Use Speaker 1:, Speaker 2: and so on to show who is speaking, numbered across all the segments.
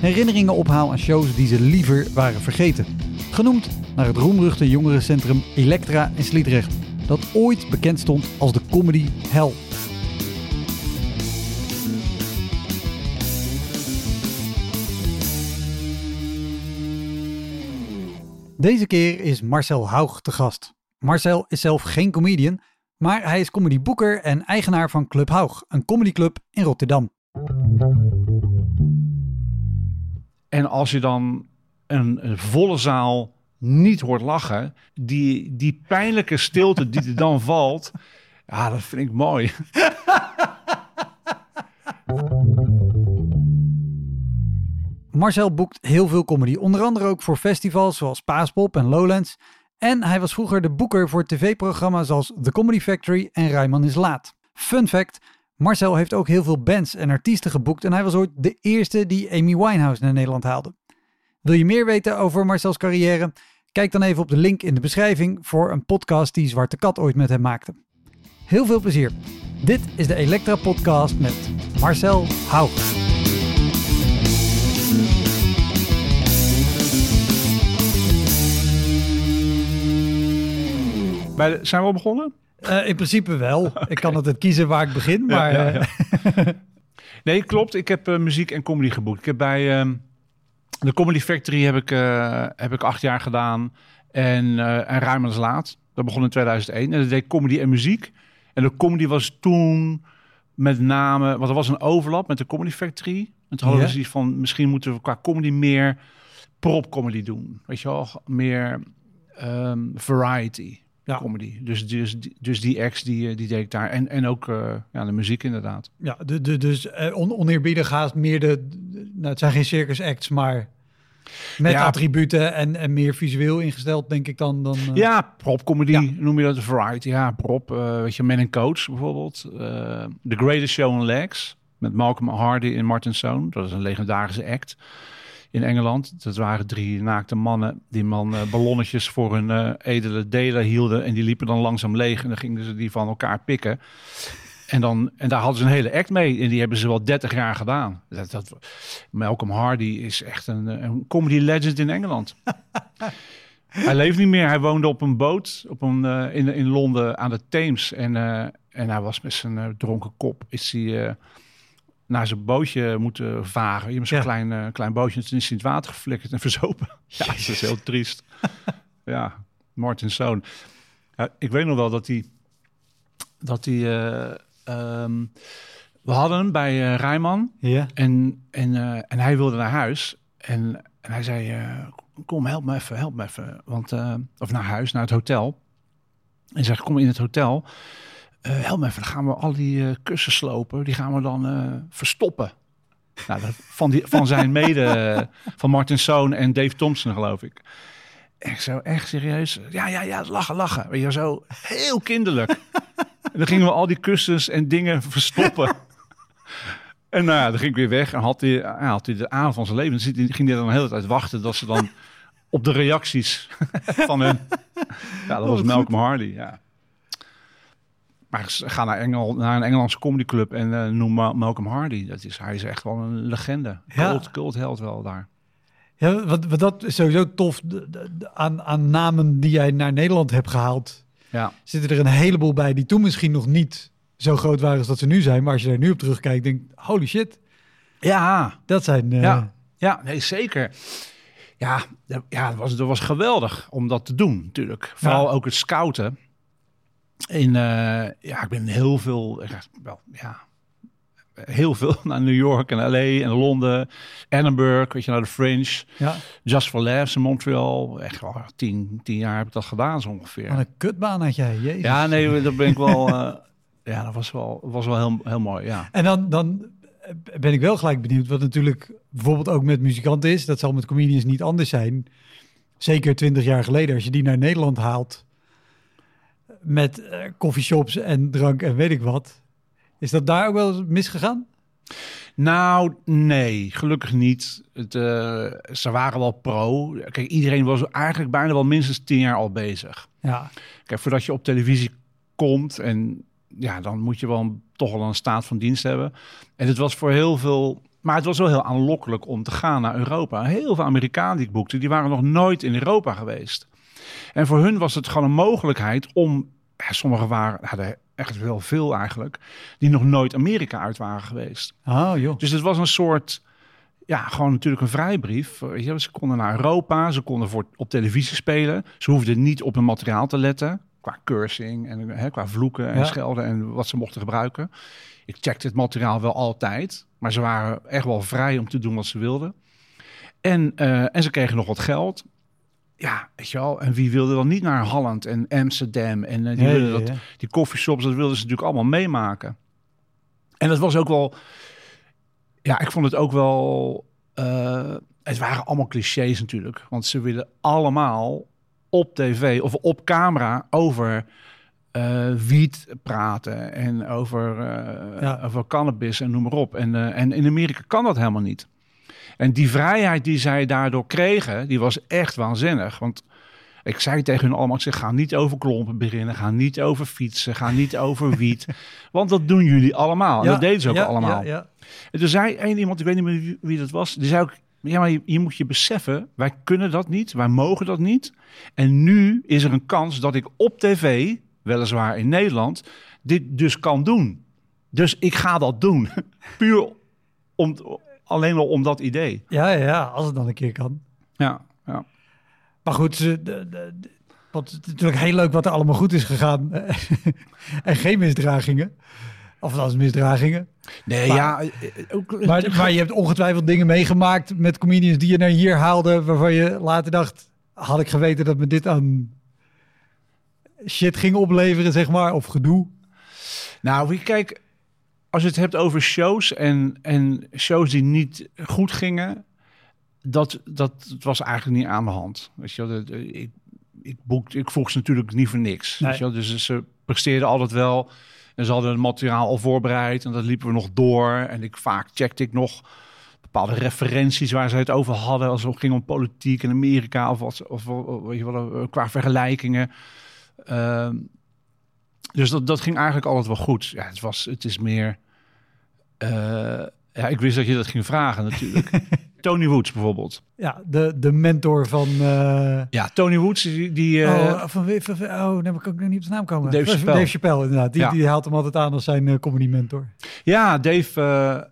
Speaker 1: herinneringen ophaal aan shows die ze liever waren vergeten. Genoemd naar het roemruchte jongerencentrum Elektra in Sliedrecht, dat ooit bekend stond als de comedy hell. Deze keer is Marcel Haug te gast. Marcel is zelf geen comedian, maar hij is comedyboeker en eigenaar van Club Haug, een comedyclub in Rotterdam.
Speaker 2: En als je dan een, volle zaal niet hoort lachen, die, die pijnlijke stilte die er dan valt, ja, dat vind ik mooi.
Speaker 1: Marcel boekt heel veel comedy, onder andere ook voor festivals zoals Paaspop en Lowlands. En hij was vroeger de boeker voor tv-programma's zoals The Comedy Factory en Rijman is Laat. Fun fact, Marcel heeft ook heel veel bands en artiesten geboekt en hij was ooit de eerste die Amy Winehouse naar Nederland haalde. Wil je meer weten over Marcels carrière? Kijk dan even op de link in de beschrijving voor een podcast die Zwarte Kat ooit met hem maakte. Heel veel plezier. Dit is de Elektra Podcast met Marcel Haug.
Speaker 2: Bij zijn we al begonnen?
Speaker 1: Eh, in principe wel. Ik kan altijd kiezen waar ik begin, maar
Speaker 2: ja,
Speaker 1: eh,
Speaker 2: ja. Nee, klopt. Ik heb eh, muziek en comedy geboekt. Ik heb bij ehm, de Comedy Factory heb ik, heb ik acht jaar gedaan. En, en Ruimens Laat. Dat begon in 2001. En dat deed comedy en muziek. En de comedy was toen met name... Want er was een overlap met de Comedy Factory. En toen hadden we zoiets van... Misschien moeten we qua comedy meer prop-comedy doen. Weet je wel? Meer ehm, variety
Speaker 1: Ja.
Speaker 2: comedy. Dus, dus, dus die acts, die, eh, die deed ik daar. En, en ook eh, ja, de muziek inderdaad.
Speaker 1: ja, de, de, dus eh, on, oneerbiedig haast meer de, de- nou, het zijn geen circus acts, maar met
Speaker 2: Ja.
Speaker 1: attributen en, en meer visueel ingesteld, denk ik dan. dan
Speaker 2: Ja, prop comedy
Speaker 1: Ja.
Speaker 2: noem je dat, variety. Ja, prop. weet je, Man and Coach bijvoorbeeld. Eh, The Greatest Show on Legs met Malcolm Hardy en Martin Sohn. Dat is een legendarische act in Engeland. Dat waren drie naakte mannen die man eh, ballonnetjes voor hun eh, edele delen hielden. En die liepen dan langzaam leeg en dan gingen ze die van elkaar pikken. En, dan, en daar hadden ze een hele act mee. En die hebben ze wel 30 jaar gedaan. Dat, dat, Malcolm Hardy is echt een, een comedy legend in Engeland. Hij leeft niet meer. Hij woonde op een boot op een, eh, in, in Londen aan de Theems. En, eh, en hij was met zijn eh, dronken kop. Is hij eh, naar zijn bootje moeten varen. Je hebt zo'n
Speaker 1: Ja.
Speaker 2: klein, eh, klein bootje. En is in het water geflikkerd en verzopen. Ja, dat is heel triest. ja, Martin Zoon. Ja, ik weet nog wel dat hij... Dat hij eh, ehm, we hadden hem bij eh Rijman.
Speaker 1: ja.
Speaker 2: En, en, en hij wilde naar huis. En, en hij zei, kom, help me even, help me even. Want, of naar huis, naar het hotel. En zegt, kom in het hotel. Eh, help me even, dan gaan we al die eh, kussens slopen. Die gaan we dan eh, verstoppen. Nou, dat, van, die, van zijn mede, van Martin Zoon en Dave Thompson, geloof ik. Ik zo, echt serieus? Ja, ja, ja, lachen, lachen. Weet je, zo heel kinderlijk. en dan gingen we al die kussens en dingen verstoppen. En nou ja, dan ging ik weer weg en had hij, ja, had hij de avond van zijn leven. Dan ging hij dan de hele tijd wachten dat ze dan op de reacties van hem. Ja, dat was Malcolm Hardy, ja. Maar ga naar, Engel, naar een Engelandse comedyclub en eh, noem Ma- Malcolm Hardy. Dat is, hij is echt wel een legende.
Speaker 1: Ja.
Speaker 2: Cult, cult held wel daar.
Speaker 1: Ja, wat, wat dat is sowieso tof de- de- de- aan, aan namen die jij naar Nederland hebt gehaald.
Speaker 2: Ja,
Speaker 1: Zitten er een heleboel bij die toen misschien nog niet zo groot waren als dat ze nu zijn. Maar als je daar nu op terugkijkt, denk holy shit,
Speaker 2: ja
Speaker 1: dat zijn... eh,
Speaker 2: Ja. Ja, nee, zeker. Ja, ja dat, was, dat was geweldig om dat te doen natuurlijk. Vooral
Speaker 1: Ja.
Speaker 2: ook het scouten. In, eh, ja, ik ben heel veel, wel, ja, heel veel naar New York en LA en Londen, Edinburgh, weet je, naar de Fringe,
Speaker 1: Ja,
Speaker 2: Just for Laughs in Montreal. Echt wel tien, tien jaar heb ik dat gedaan zo ongeveer.
Speaker 1: wat een kutbaan had jij, jezus.
Speaker 2: Ja, nee, dat ben ik wel. eh, ja, dat was wel, was wel heel, heel mooi. Ja.
Speaker 1: En dan, dan ben ik wel gelijk benieuwd, wat natuurlijk bijvoorbeeld ook met muzikanten is. Dat zal met comedians niet anders zijn. Zeker twintig jaar geleden, als je die naar Nederland haalt met eh coffeeshops en drank en weet ik wat. Is dat daar ook wel eens misgegaan?
Speaker 2: Nou, nee, gelukkig niet. Het, eh, ze waren wel pro. Kijk, iedereen was eigenlijk bijna wel minstens tien jaar al bezig.
Speaker 1: Ja,
Speaker 2: Kijk, voordat je op televisie komt en ja, dan moet je wel toch wel een staat van dienst hebben. En het was voor heel veel, maar het was wel heel aanlokkelijk om te gaan naar Europa. Heel veel Amerikanen die ik boekte, die waren nog nooit in Europa geweest. En voor hun was het gewoon een mogelijkheid om, ja, sommigen waren, hadden echt wel veel eigenlijk, die nog nooit Amerika uit waren geweest.
Speaker 1: oh joh.
Speaker 2: Dus het was een soort, ja, gewoon natuurlijk een vrijbrief. Ze konden naar Europa, ze konden voor, op televisie spelen. Ze hoefden niet op hun materiaal te letten, qua cursing en hè, qua vloeken en
Speaker 1: Ja.
Speaker 2: schelden en wat ze mochten gebruiken. Ik checkte het materiaal wel altijd, maar ze waren echt wel vrij om te doen wat ze wilden. En, eh, en ze kregen nog wat geld. Ja, weet je wel. En wie wilde dan niet naar Holland en Amsterdam en eh, die, wilden
Speaker 1: ja,
Speaker 2: dat, die coffeeshops, dat wilden ze natuurlijk allemaal meemaken. En dat was ook wel, ja, ik vond het ook wel, eh, het waren allemaal clichés natuurlijk. Want ze willen allemaal op tv of op camera over eh wiet praten en over,
Speaker 1: Ja.
Speaker 2: over cannabis en noem maar op. En, en in Amerika kan dat helemaal niet. En die vrijheid die zij daardoor kregen, die was echt waanzinnig. Want ik zei tegen hun allemaal, ik zeg, ga niet over klompen beginnen, ga niet over fietsen, ga niet over wiet. want dat doen jullie allemaal. En dat deden ze ook
Speaker 1: ja,
Speaker 2: allemaal.
Speaker 1: Ja, ja.
Speaker 2: En toen zei één iemand, ik weet niet meer wie, wie dat was, die zei ook, ja, maar je, je moet je beseffen, wij kunnen dat niet, wij mogen dat niet. En nu is er een kans dat ik op tv, weliswaar in Nederland, dit dus kan doen. Dus ik ga dat doen. Puur om, alleen al om dat idee.
Speaker 1: Ja, ja, ja, als het dan een keer kan.
Speaker 2: Ja, ja.
Speaker 1: Maar goed, ze, de, de, de- wat, het is natuurlijk heel leuk wat er allemaal goed is gegaan. en geen misdragingen. Of dat is misdragingen.
Speaker 2: Nee,
Speaker 1: Maar-
Speaker 2: ja. eh, eh, Ook,
Speaker 1: Maar, maar je hebt ongetwijfeld dingen meegemaakt met comedians die je naar hier haalde, waarvan je later dacht, had ik geweten dat me dit aan shit ging opleveren, zeg maar, of gedoe.
Speaker 2: Nou, wie- kijk, als je het hebt over shows en, en shows die niet goed gingen, dat, dat was eigenlijk niet aan de hand. Weet je dat- eh, ik, ik, boekte, ik vroeg ze natuurlijk niet voor niks.
Speaker 1: Nee.
Speaker 2: Weet je dus ze presteerden altijd wel. En ze hadden het materiaal al voorbereid en dat liepen we nog door. En ik, vaak checkte ik nog bepaalde referenties waar ze het over hadden. Als het ging om politiek in Amerika of, wat, of, of weet je wel, eh, qua vergelijkingen. Ehm, dus dat, dat ging eigenlijk altijd wel goed. Ja, het, was, het is meer... eh, ja, ik wist dat je dat ging vragen natuurlijk. Tony Woods bijvoorbeeld.
Speaker 1: Ja, de, de mentor van... eh,
Speaker 2: Ja, Tony Woods, die... die eh,
Speaker 1: oh, van, van, van- oh, kan ik nog niet op zijn naam komen.
Speaker 2: Dave Chappelle.
Speaker 1: Dave Chappelle, inderdaad. Die,
Speaker 2: Ja.
Speaker 1: die haalt hem altijd aan als zijn comedy mentor.
Speaker 2: Ja, Dave...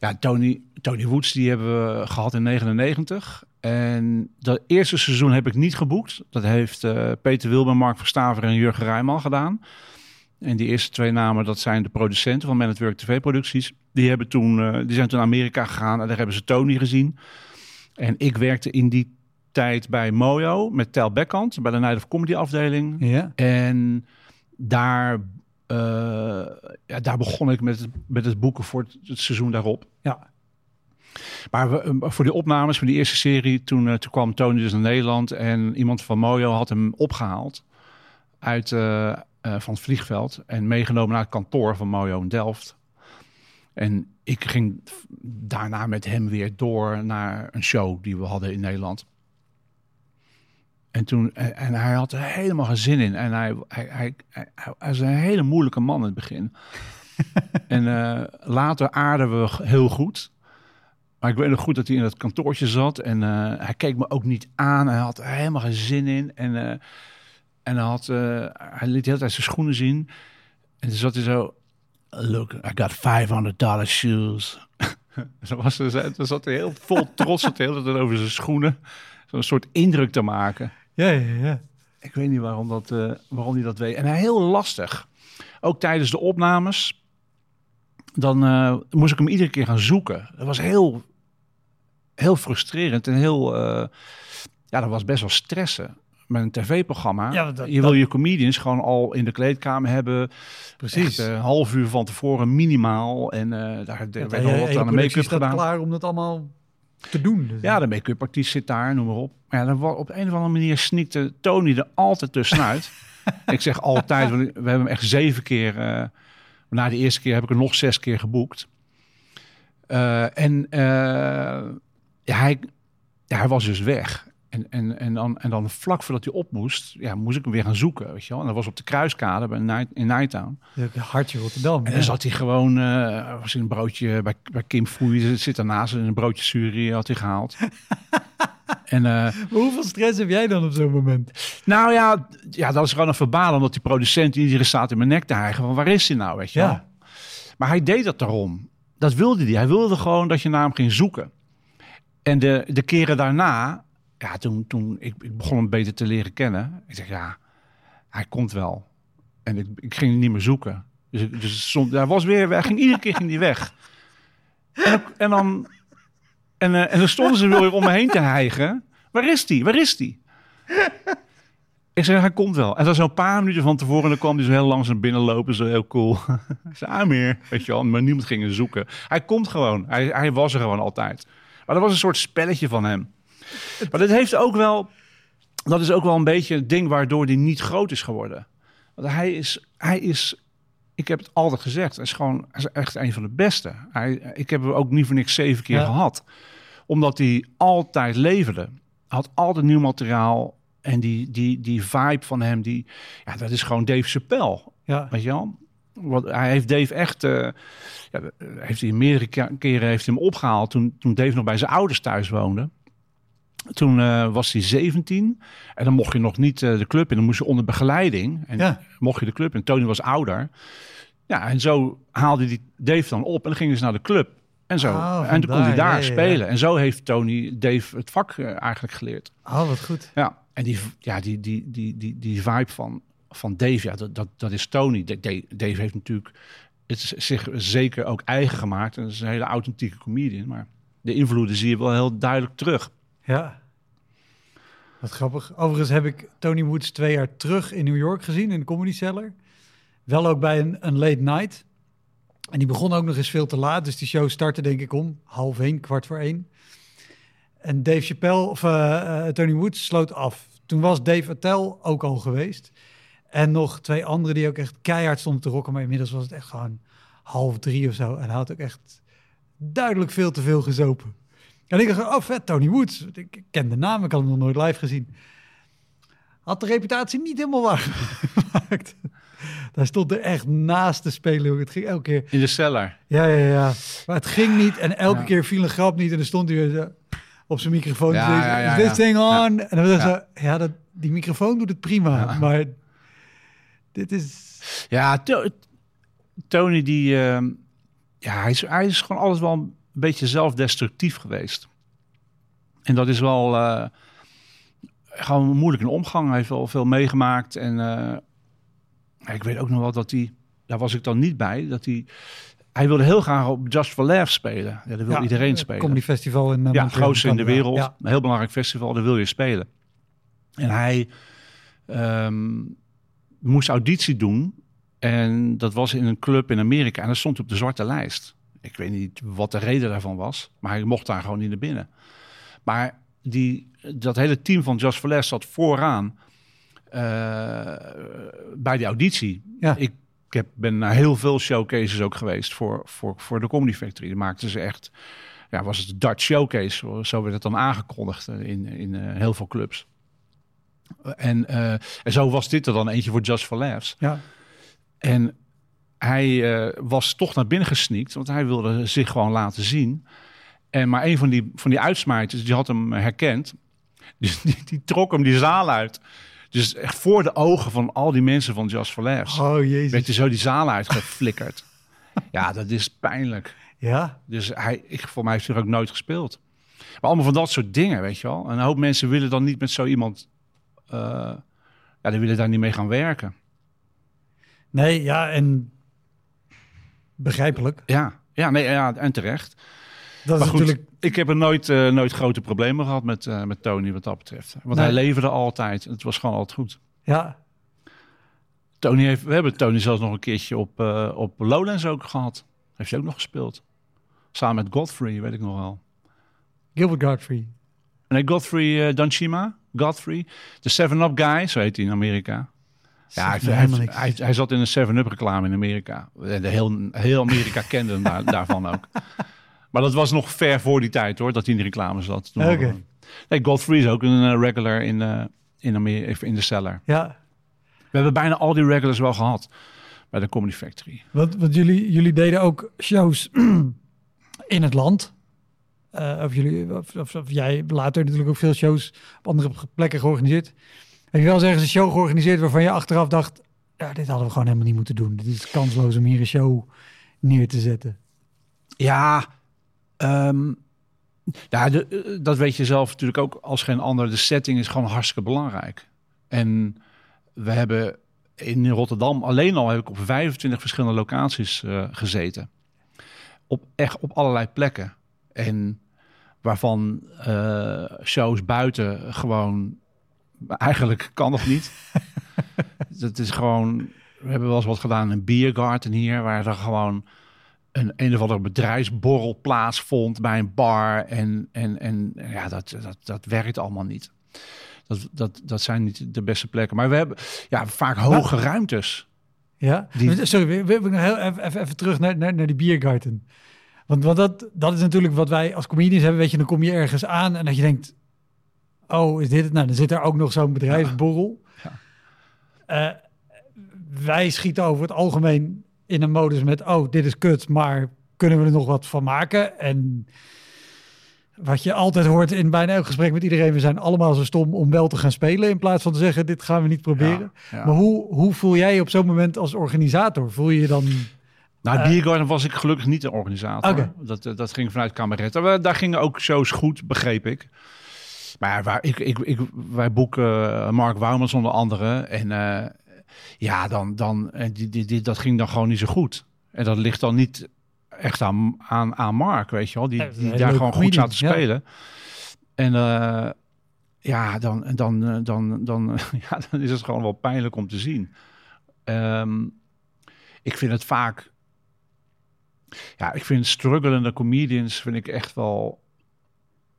Speaker 2: ja, Tony, Tony Woods, die hebben we gehad in 99. En dat eerste seizoen heb ik niet geboekt. Dat heeft eh, Peter Wilber, Mark Verstaver en Jurgen Rijman gedaan. En die eerste twee namen, dat zijn de producenten van Man at Work TV-producties. Die, hebben toen, eh, die zijn toen naar Amerika gegaan en daar hebben ze Tony gezien. En ik werkte in die tijd bij Mojo met Tel Beckhand, bij de Night of Comedy afdeling.
Speaker 1: Ja.
Speaker 2: En daar, eh, ja, daar begon ik met het, met het boeken voor het, het seizoen daarop.
Speaker 1: Ja.
Speaker 2: Maar we, eh, voor die opnames van die eerste serie, toen, eh, toen kwam Tony dus naar Nederland. En iemand van Mojo had hem opgehaald uit, eh, van het vliegveld. En meegenomen naar het kantoor van Mojo in Delft. En ik ging daarna met hem weer door naar een show die we hadden in Nederland. En, toen, en, hij had er helemaal geen zin in. En hij, hij, hij, hij, een hele moeilijke man in het begin. en later aarden we heel goed. Maar ik weet nog goed dat hij in dat kantoortje zat. En eh, hij keek me ook niet aan. Hij had er helemaal geen zin in. En, eh, en hij, had, eh, hij liet de hele tijd zijn schoenen zien. En toen zat hij zo... Look, I got 500 dollar shoes. Zo was ze, dan zat hij heel vol trots het hele tijd over zijn schoenen. Zo'n soort indruk te maken.
Speaker 1: Ja, ja, ja.
Speaker 2: Ik weet niet waarom, dat, waarom hij dat weet. En hij heel lastig. Ook tijdens de opnames. Dan eh, moest ik hem iedere keer gaan zoeken. Dat was heel, heel frustrerend en heel... eh, ja, dat was best wel stressen. Met een tv-programma.
Speaker 1: Ja, dat-
Speaker 2: je wil je comedians gewoon al in de kleedkamer hebben.
Speaker 1: Precies.
Speaker 2: Echt, eh, een half uur van tevoren minimaal. En daar
Speaker 1: Ja,
Speaker 2: werd al wat aan de make-up gedaan.
Speaker 1: klaar om dat allemaal te doen. Dus
Speaker 2: Ja, de make-up artiest zit daar, noem maar op. Maar ja, dan op een of andere manier sneakte Tony er altijd tussenuit. ik zeg altijd, want we hebben hem echt zeven keer... na de eerste keer heb ik er nog zes keer geboekt. Eh, en eh, ja, hij, ja, hij was dus weg. En, en, en, dan, en dan vlak voordat hij op moest, ja, moest ik hem weer gaan zoeken. Weet je wel? En dat was op de kruiskade bij Night, in Nighttown.
Speaker 1: Hartje Rotterdam.
Speaker 2: En dan zat hij gewoon, eh was in een broodje bij, bij Kim Foei, zit daarnaast in een broodje Suri had hij gehaald. en
Speaker 1: Maar hoeveel stress heb jij dan op zo'n moment?
Speaker 2: Nou ja, ja, dat is gewoon een verbalen, omdat die producent iedere staat in mijn nek te hijgen. Van waar is hij nou, weet je wel?
Speaker 1: Ja.
Speaker 2: Maar hij deed dat daarom. Dat wilde hij. Hij wilde gewoon dat je naar hem ging zoeken. En de, de keren daarna, ja, toen, toen ik, ik begon hem beter te leren kennen. Ik zeg, ja, hij komt wel. En ik, ik ging hem niet meer zoeken. Dus, ik- dus soms, hij was weer, hij ging, iedere keer ging hij weg. En, dan- en dan, en, eh, en dan stonden ze weer om me heen te hijgen. Waar is die? Waar is die? Ik zei, hij komt wel. En dan zo'n paar minuten van tevoren, dan kwam hij zo heel langzaam binnenlopen, zo heel cool. ik zei, ah, meer, weet je wel. Maar niemand ging hem zoeken. Hij komt gewoon. Hij, hij was er gewoon altijd. Maar dat was een soort spelletje van hem. Maar dat heeft ook wel, dat is ook wel een beetje het ding waardoor hij niet groot is geworden. Want hij is, hij is, ik heb het altijd gezegd, hij is gewoon hij is echt een van de beste. Hij, ik heb hem ook niet voor niks zeven keer
Speaker 1: Ja.
Speaker 2: gehad. Omdat hij altijd leverde. Had altijd nieuw materiaal. En die, die, die vibe van hem, die, ja, dat is gewoon Dave Chappelle.
Speaker 1: Ja.
Speaker 2: Weet je wel? Want hij heeft Dave echt, eh, ja, heeft hij meerdere ke- keren heeft hem opgehaald toen, toen Dave nog bij zijn ouders thuis woonde. Toen eh, was hij 17 en dan mocht je nog niet eh, de club in, dan moest je onder begeleiding. En
Speaker 1: Ja.
Speaker 2: mocht je de club in. Tony was ouder. Ja, en zo haalde hij Dave dan op en dan gingen ze naar de club. En zo.
Speaker 1: Oh,
Speaker 2: en toen kon hij daar
Speaker 1: Ja,
Speaker 2: spelen. En zo heeft Tony Dave het vak eigenlijk geleerd.
Speaker 1: Oh, wat goed.
Speaker 2: Ja, en die, ja, die, die, die, die, die vibe van, van Dave, ja, dat, dat, dat is Tony. Da- Da- Dave heeft natuurlijk het zich zeker ook eigen gemaakt. En dat is een hele authentieke comedian. Maar de invloeden zie je wel heel duidelijk terug.
Speaker 1: Ja. Wat grappig. Overigens heb ik Tony Woods twee jaar terug in New York gezien, in de Comedy Cellar. Wel ook bij een, een late night. En die begon ook nog eens veel te laat. Dus die show startte denk ik om half één, kwart voor één. En Dave Chappelle, of eh, eh, Tony Woods, sloot af. Toen was Dave Attell ook al geweest. En nog twee anderen die ook echt keihard stonden te rocken. Maar inmiddels was het echt gewoon half drie of zo. En hij had ook echt duidelijk veel te veel gezopen. En ik dacht, oh vet, Tony Woods. Ik ken de naam, ik had hem nog nooit live gezien. Had de reputatie niet helemaal waargemaakt. Daar stond er echt naast te spelen. Het ging elke keer.
Speaker 2: In de cellar.
Speaker 1: Ja, ja, ja. Maar het ging niet. En elke
Speaker 2: Ja.
Speaker 1: keer viel een grap niet. En dan stond hij weer zo op zijn microfoon.
Speaker 2: Ja,
Speaker 1: te zeggen,
Speaker 2: ja, ja,
Speaker 1: Is this thing on? En dan was het
Speaker 2: Ja.
Speaker 1: dat, die microfoon doet het prima. Maar dit is...
Speaker 2: Ja, To- Tony die... ehm, ja, hij is, hij is gewoon alles wel een beetje zelfdestructief geweest. En dat is wel eh, gewoon moeilijk in omgang. Hij heeft wel veel meegemaakt. En eh, ik weet ook nog wel dat hij... Daar was ik dan niet bij. Dat hij... Hij wilde heel graag op Just for Laughs spelen. Ja, dat wil
Speaker 1: ja,
Speaker 2: iedereen spelen.
Speaker 1: Comedy Festival in uh,
Speaker 2: Ja, het grootste in de wereld.
Speaker 1: Ja.
Speaker 2: Een heel belangrijk festival, daar wil je spelen. En hij ehm, moest auditie doen. En dat was in een club in Amerika. En dat stond op de zwarte lijst. Ik weet niet wat de reden daarvan was. Maar hij mocht daar gewoon niet naar binnen. Maar die, dat hele team van Just for Less zat vooraan eh, bij die auditie.
Speaker 1: Ja.
Speaker 2: Ik, ik heb, ben naar heel veel showcases ook geweest voor, voor, voor de Comedy Factory. Die maakten ze echt ja, was het Dutch Showcase, zo werd het dan aangekondigd in, in eh, heel veel clubs. En, eh, en zo was dit er dan eentje voor Just for Laughs.
Speaker 1: Ja.
Speaker 2: En hij eh, was toch naar binnen gesneakt, want hij wilde zich gewoon laten zien. En maar een van die, van die uitsmijters, die had hem herkend. Die, die trok hem die zaal uit. Dus echt voor de ogen van al die mensen van Just for Laughs
Speaker 1: Oh, jezus.
Speaker 2: werd hij zo die zaal uitgeflikkerd. ja, dat is pijnlijk.
Speaker 1: Ja,
Speaker 2: Dus hij, ik, voor mij heeft hij ook nooit gespeeld. Maar allemaal van dat soort dingen, weet je wel. En een hoop mensen willen dan niet met zo iemand... eh, ja, die willen daar niet mee gaan werken.
Speaker 1: nee, ja, en begrijpelijk.
Speaker 2: Ja, ja, nee, ja en terecht.
Speaker 1: Dat is
Speaker 2: Maar goed,
Speaker 1: natuurlijk...
Speaker 2: ik heb er nooit, eh, nooit grote problemen gehad met, eh, met Tony wat dat betreft. Want
Speaker 1: Nee.
Speaker 2: hij leverde altijd. Het was gewoon altijd goed.
Speaker 1: Ja,
Speaker 2: Tony heeft, we hebben Tony zelfs nog een keertje op, eh, op Lowlands ook gehad. Heeft hij ook nog gespeeld. Samen met Godfrey, weet ik nog wel.
Speaker 1: Gilbert Godfrey.
Speaker 2: Nee, Godfrey Danshima. Godfrey. De 7-Up guy, zo heet hij in Amerika. Ja, hij, hij, hij, hij zat in een 7-Up reclame in Amerika. De heel, heel Amerika kende hem daar, daarvan ook. Maar dat was nog ver voor die tijd hoor, dat hij in de reclame zat.
Speaker 1: Oké.
Speaker 2: Nee, Godfrey is ook een eh, regular in, eh in, Amerika, in de cellar.
Speaker 1: Ja,
Speaker 2: We hebben bijna al die regulars wel gehad bij de Comedy Factory.
Speaker 1: want, want jullie, jullie deden ook shows in het land. Eh, of, jullie, of, of, of jij later natuurlijk ook veel shows op andere plekken georganiseerd. Heb je wel eens ergens een show georganiseerd waarvan je achteraf dacht... Ja, dit hadden we gewoon helemaal niet moeten doen. Dit is kansloos om hier een show neer te zetten.
Speaker 2: Ja, ja de, eh, dat weet je zelf natuurlijk ook als geen ander. De setting is gewoon hartstikke belangrijk. En we hebben in Rotterdam alleen al heb ik op 25 verschillende locaties eh, gezeten. Op echt op allerlei plekken. En waarvan eh, shows buiten gewoon eigenlijk kan nog niet. Het is gewoon. We hebben wel eens wat gedaan in een biergarten hier, waar er gewoon een een of andere bedrijfsborrel plaatsvond bij een bar. En, en, en ja, dat, dat, dat werkt allemaal niet. Dat, dat, dat zijn niet de beste plekken. Maar we hebben ja, vaak hoge ruimtes.
Speaker 1: Ja,
Speaker 2: Die-
Speaker 1: sorry, we, we nog heel even, even, even terug naar, naar, naar die biergarten. Want, want dat, dat is natuurlijk wat wij als comedians hebben. Weet je, dan kom je ergens aan en dat je denkt... Oh, is dit het? Nou, dan zit er ook nog zo'n bedrijfsborrel.
Speaker 2: Ja.
Speaker 1: Eh, wij schieten over het algemeen in een modus met... Oh, dit is kut, maar kunnen we er nog wat van maken? En wat je altijd hoort in bijna elk gesprek met iedereen... We zijn allemaal zo stom om wel te gaan spelen... in plaats van te zeggen, dit gaan we niet proberen.
Speaker 2: Ja, ja.
Speaker 1: Maar hoe, hoe voel jij op zo'n moment als organisator? Voel je je dan...
Speaker 2: Nou, Biergarden was ik gelukkig niet de organisator. Dat, eh, dat ging vanuit. Maar Daar gingen ook shows goed, begreep ik. Maar ja, waar, ik, ik, ik, wij boeken eh, Mark Woumans onder andere. En eh, ja, dan, dan, en die, die, die, dat ging dan gewoon niet zo goed. En dat ligt dan niet echt aan, aan, aan Mark, weet je wel. Die, die daar gewoon goed zaten te
Speaker 1: ja.
Speaker 2: spelen. En eh, ja, dan, dan, eh, dan, dan, ja, dan is het gewoon wel pijnlijk om te zien. Ehm, ik vind het vaak ja, ik vind strugglende comedians vind ik echt wel.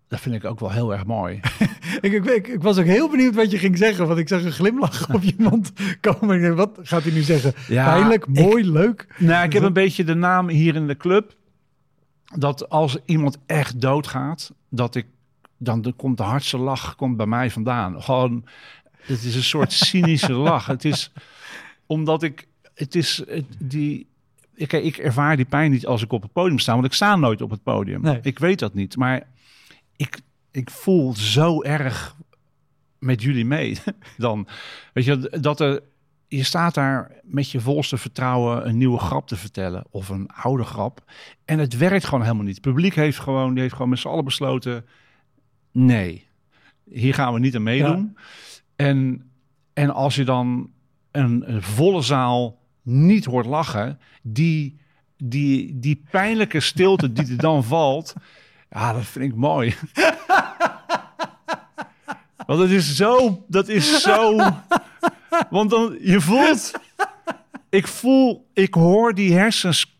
Speaker 2: Dat vind ik ook wel heel erg mooi.
Speaker 1: Ik, ik, ik, ik was ook heel benieuwd wat je ging zeggen, want ik zag een glimlach op je mond komen. Ik dacht, wat gaat hij nu zeggen?
Speaker 2: Ja,
Speaker 1: Pijnlijk,
Speaker 2: ik-
Speaker 1: mooi, leuk.
Speaker 2: nou, ik heb een beetje de naam hier in de club. Dat als iemand echt doodgaat, dat ik. Dan de- komt de hardste lach komt bij mij vandaan. Gewoon, het is een soort cynische lach. Het is omdat ik. Het is het, die. Ik, ik ervaar die pijn niet als ik op het podium sta, want ik sta nooit op het podium.
Speaker 1: Nee.
Speaker 2: Ik weet dat niet, maar ik, ik voel zo erg met jullie mee. Dan, weet je, dat er, je staat daar met je volste vertrouwen een nieuwe grap te vertellen of een oude grap. En het werkt gewoon helemaal niet. Het publiek heeft gewoon, die heeft gewoon met z'n allen besloten, nee, hier gaan we niet aan meedoen. En, en als je dan een, een volle zaal niet hoort lachen, die, die, die pijnlijke stilte die er dan valt, ja, dat vind ik mooi. Want het is zo, dat is zo. Want dan, je voelt, ik voel, ik hoor die hersens,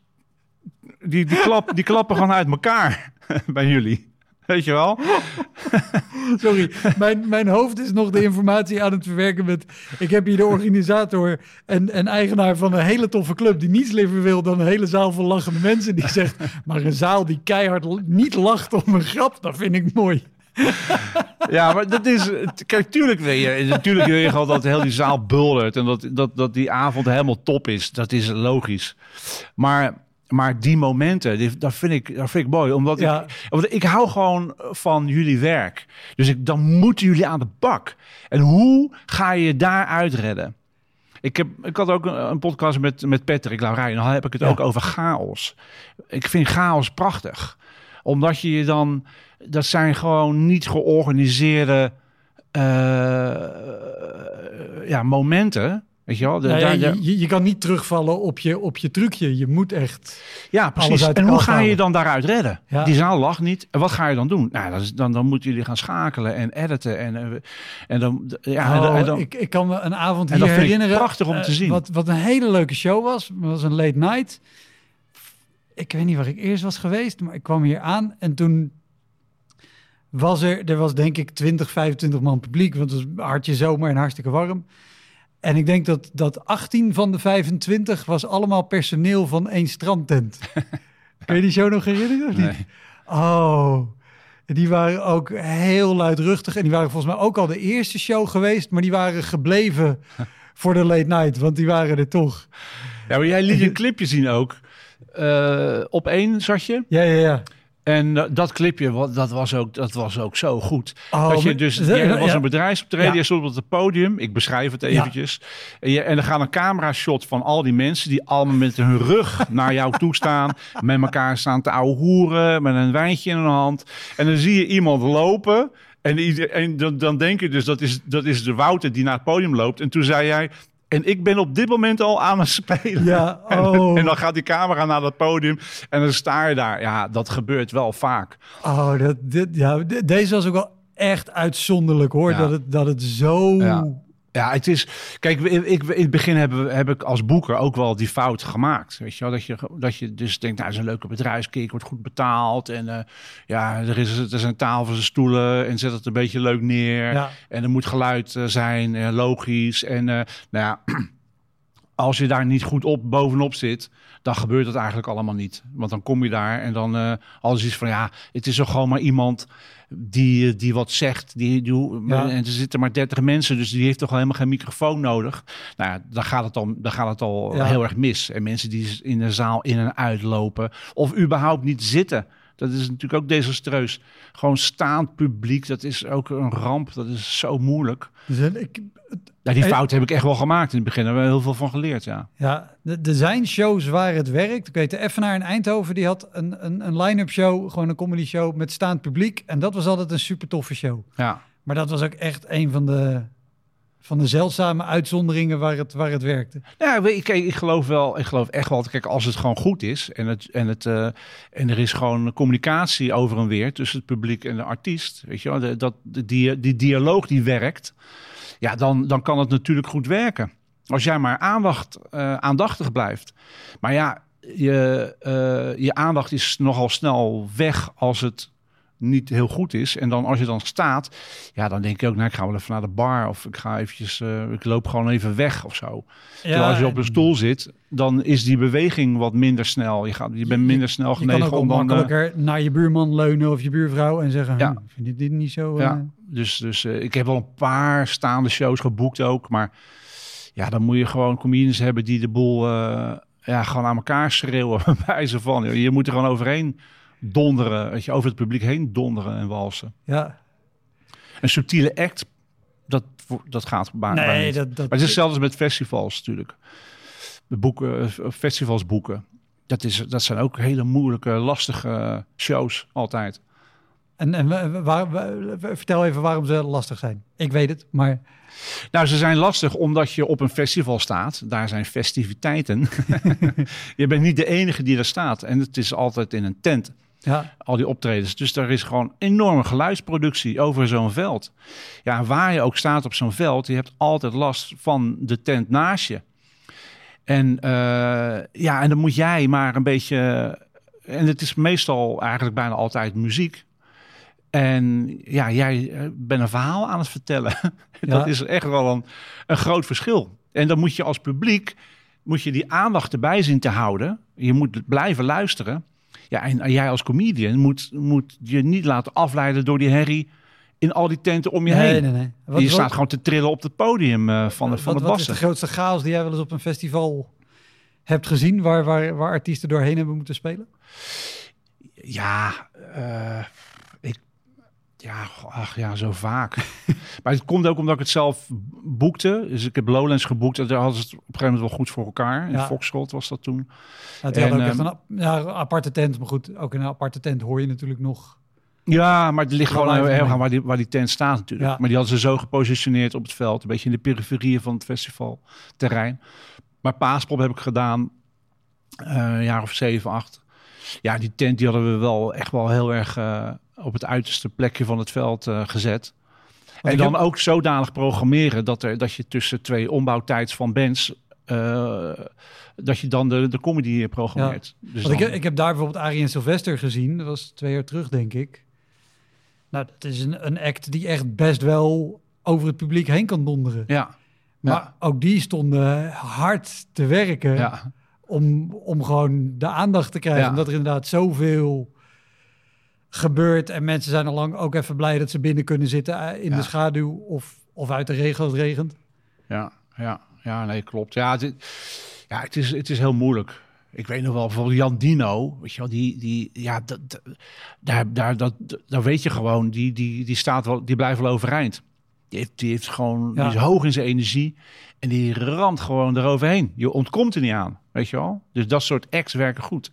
Speaker 2: die, die, klap, die klappen gewoon uit elkaar bij jullie. Weet je wel?
Speaker 1: Sorry, mijn, mijn hoofd is nog de informatie aan het verwerken met... Ik heb hier de organisator en, en eigenaar van een hele toffe club... die niets liever wil dan een hele zaal van lachende mensen. Die zegt, maar een zaal die keihard niet lacht om een grap, dat vind ik mooi.
Speaker 2: Ja, maar dat is. Kijk, tuurlijk wil je. Natuurlijk wil je gewoon dat heel die zaal buldert. En dat, dat, dat die avond helemaal top is. Dat is logisch. Maar, maar die momenten, die, dat, vind ik, dat vind ik mooi. Omdat
Speaker 1: Ja.
Speaker 2: ik, omdat ik hou gewoon van jullie werk. Dus ik, dan moeten jullie aan de bak. En hoe ga je je daar uitredden? Ik, heb, ik had ook een, een podcast met, met Patrick Laurijn. Dan heb ik het
Speaker 1: Ja.
Speaker 2: ook over chaos. Ik vind chaos prachtig. Omdat je je dan... Dat zijn gewoon niet georganiseerde eh, ja, momenten. Weet je wel? De-
Speaker 1: Nou ja,
Speaker 2: daar-
Speaker 1: je, je, je kan niet terugvallen op je, op je trucje. Je moet echt...
Speaker 2: Ja,
Speaker 1: Alles
Speaker 2: precies. En
Speaker 1: de
Speaker 2: hoe ga je
Speaker 1: halen.
Speaker 2: je dan daaruit redden?
Speaker 1: Ja.
Speaker 2: Die zaal lag niet. En wat ga je dan doen? Nou, dat is, dan, dan moeten jullie gaan schakelen en editen. En, eh, en dan... Ja,
Speaker 1: Oh,
Speaker 2: en dan
Speaker 1: ik, ik kan me een avond hier herinneren.
Speaker 2: prachtig om te
Speaker 1: eh,
Speaker 2: zien.
Speaker 1: Wat, wat een hele leuke show was. Het was een late night. Ik weet niet waar ik eerst was geweest, maar ik kwam hier aan en toen was er, er was denk ik 20, 25 man publiek, want het was hartje zomer en hartstikke warm. En ik denk dat, dat 18 van de 25 was allemaal personeel van één strandtent. Kun je die show nog herinneren? of niet?
Speaker 2: Nee.
Speaker 1: Oh, die waren ook heel luidruchtig. En die waren volgens mij ook al de eerste show geweest. Maar die waren gebleven voor de late night. Want die waren er toch.
Speaker 2: Ja, maar jij liet een clipje zien ook. Eh, op één zat je.
Speaker 1: Ja, ja, ja.
Speaker 2: En eh, dat clipje, wat- dat was ook, dat was ook zo goed.
Speaker 1: Oh,
Speaker 2: dat je dus,
Speaker 1: ja,
Speaker 2: je was
Speaker 1: ja.
Speaker 2: een bedrijfsoptreden,
Speaker 1: Ja.
Speaker 2: je stond op het podium. Ik beschrijf het eventjes. En, je, en er gaat een camera shot van al die mensen die allemaal met hun rug naar jou toe staan. Met elkaar staan te ouwe hoeren, met een wijntje in hun hand. En dan zie je iemand lopen. En, ieder- en dan, dan denk je dus, dat is, dat is de Wouter die naar het podium loopt. En toen zei jij... En ik ben op dit moment al aan het spelen.
Speaker 1: Ja,
Speaker 2: En,
Speaker 1: oh.
Speaker 2: en dan gaat die camera naar dat podium en dan sta je daar. Ja, dat gebeurt wel vaak.
Speaker 1: Oh, dat, dit, ja, de- deze was ook wel echt uitzonderlijk hoor.
Speaker 2: Ja.
Speaker 1: Dat, het, dat het zo...
Speaker 2: Ja. Ja, het is. Kijk, ik, in het begin heb, heb ik als boeker ook wel die fout gemaakt. Weet je wel, dat je, dat je dus denkt, nou, het is een leuke bedrijfskeer, wordt goed betaald. En eh, ja, er is, er zijn tafels en stoelen en zet het een beetje leuk neer.
Speaker 1: Ja.
Speaker 2: En er moet geluid eh, zijn, eh, logisch. En nou ja, als je daar niet goed op bovenop zit, dan gebeurt het eigenlijk allemaal niet. Want dan kom je daar en dan eh alles is van ja, het is toch gewoon maar iemand die, eh, die wat zegt. Die, die,
Speaker 1: Ja.
Speaker 2: En er zitten maar 30 mensen, dus die heeft toch helemaal geen microfoon nodig. Nou ja, dan gaat het, dan, dan gaat het al
Speaker 1: Ja.
Speaker 2: heel erg mis. En mensen die in de zaal in en uit lopen of überhaupt niet zitten. Dat is natuurlijk ook desastreus. Gewoon staand publiek, dat is ook een ramp. Dat is zo moeilijk.
Speaker 1: Dus, eh, ik,
Speaker 2: Ja, die
Speaker 1: Hey.
Speaker 2: fout heb ik echt wel gemaakt in het begin. Daar hebben we heel veel van geleerd, ja.
Speaker 1: Ja, er er zijn shows waar het werkt. Ik weet, de Effenaar in Eindhoven, die had een, een, een line-up show, gewoon een comedy show met staand publiek. En dat was altijd een super toffe show.
Speaker 2: Ja,
Speaker 1: Maar dat was ook echt een van de, van de zeldzame uitzonderingen waar het, waar het werkte.
Speaker 2: ja weet je, kijk, ik geloof wel, ik geloof echt wel, kijk, als het gewoon goed is en, het, en, het, eh, en er is gewoon communicatie over en weer tussen het publiek en de artiest, weet je wel, de- dat, die, die dialoog die werkt, ja, dan, dan kan het natuurlijk goed werken. Als jij maar aandacht, eh, aandachtig blijft. Maar ja, je, eh, je aandacht is nogal snel weg als het niet heel goed is. En dan als je dan staat, ja, dan denk je ook, nou, ik ga wel even naar de bar of ik ga eventjes, eh, ik loop gewoon even weg of zo. Terwijl als je op een stoel zit, dan is die beweging wat minder snel. Je, gaat, je bent minder snel
Speaker 1: Je kan
Speaker 2: genegen
Speaker 1: ook
Speaker 2: om dan... eh,
Speaker 1: makkelijker naar je buurman leunen of je buurvrouw en zeggen,
Speaker 2: Ja.
Speaker 1: vind je dit niet zo...
Speaker 2: Ja,
Speaker 1: eh,
Speaker 2: dus, dus ik heb wel een paar staande shows geboekt ook. Maar ja, dan moet je gewoon comedians hebben die de boel ja, gewoon aan elkaar schreeuwen. Bij ze van, je moet er gewoon overheen donderen. Weet je, over het publiek heen donderen en walsen.
Speaker 1: ja.
Speaker 2: Een subtiele act, dat, dat gaat bij, bij
Speaker 1: Nee,
Speaker 2: niet.
Speaker 1: dat... dat
Speaker 2: Maar het is hetzelfde met festivals natuurlijk. De boeken, eh, festivals boeken. Dat, is, dat zijn ook hele moeilijke, lastige shows altijd.
Speaker 1: En, en wa- waar, wa- vertel even waarom ze lastig zijn. Ik weet het, maar...
Speaker 2: Nou, ze zijn lastig omdat je op een festival staat. Daar zijn festiviteiten. je bent niet de enige die daar staat. En het is altijd in een tent,
Speaker 1: Ja,
Speaker 2: al die optredens. Dus er is gewoon enorme geluidsproductie over zo'n veld. Ja, waar je ook staat op zo'n veld, je hebt altijd last van de tent naast je. En uh, ja, en dan moet jij maar een beetje... En het is meestal eigenlijk bijna altijd muziek. En ja, jij eh, bent een verhaal aan het vertellen. Ja. Dat is echt wel een, een groot verschil. En dan moet je als publiek moet je die aandacht erbij zien te houden. Je moet blijven luisteren. Ja, en jij als comedian moet, moet je niet laten afleiden door die herrie in al die tenten om je
Speaker 1: nee,
Speaker 2: heen.
Speaker 1: Nee, nee.
Speaker 2: Wat, je wat, staat gewoon te trillen op het podium uh, van,
Speaker 1: wat,
Speaker 2: van de
Speaker 1: Wat is de grootste chaos die jij wel eens op een festival hebt gezien... waar, waar, waar artiesten doorheen hebben moeten spelen?
Speaker 2: Ja, uh, Ja, ach ja, zo vaak. maar het komt ook omdat ik het zelf boekte. Dus ik heb Lowlands geboekt. En daar hadden ze het op een gegeven moment wel goed voor elkaar. In
Speaker 1: Ja.
Speaker 2: Was dat toen.
Speaker 1: Ja,
Speaker 2: En,
Speaker 1: ook echt
Speaker 2: ehm,
Speaker 1: een ja, aparte tent. Maar goed, ook in een aparte tent hoor je natuurlijk nog...
Speaker 2: Ja, maar het ligt gewoon heel erg aan waar die, waar die tent staat natuurlijk.
Speaker 1: Ja.
Speaker 2: Maar die hadden ze zo gepositioneerd op het veld. Een beetje in de periferieën van het festivalterrein. Maar Paaspop heb ik gedaan. eh, een jaar of zeven, acht. Ja, die tent die hadden we wel echt wel heel erg eh, op het uiterste plekje van het veld eh, gezet. En dan
Speaker 1: heb-
Speaker 2: ook zodanig programmeren dat, er, dat je tussen twee ombouwtijds van bands... eh, dat je dan de, de comedy programmeert. Dus
Speaker 1: Want ik, heb- ik heb daar bijvoorbeeld Arie en Sylvester gezien. Dat was twee jaar terug, denk ik. Nou, dat is een, een act die echt best wel over het publiek heen kan donderen.
Speaker 2: ja,
Speaker 1: Maar ook die stonden hard te werken
Speaker 2: ja,
Speaker 1: om, om gewoon de aandacht te krijgen.
Speaker 2: Ja.
Speaker 1: Omdat er inderdaad zoveel gebeurt. En mensen zijn al lang ook even blij dat ze binnen kunnen zitten eh, in
Speaker 2: Ja.
Speaker 1: de schaduw of, of uit de regen als het regent.
Speaker 2: Ja, ja, ja, nee, klopt. Ja, het, ja het, is, het is heel moeilijk. Ik weet nog wel, bijvoorbeeld Jan Dino, weet je wel, die, die ja, dat, dat- daar, daar, dat, daar weet je gewoon, die, die, die staat wel, die blijft wel overeind. Die heeft, die heeft gewoon,
Speaker 1: Ja.
Speaker 2: die is hoog in zijn energie en die ramt gewoon eroverheen. Je ontkomt er niet aan, weet je wel. Dus dat soort acts werken goed.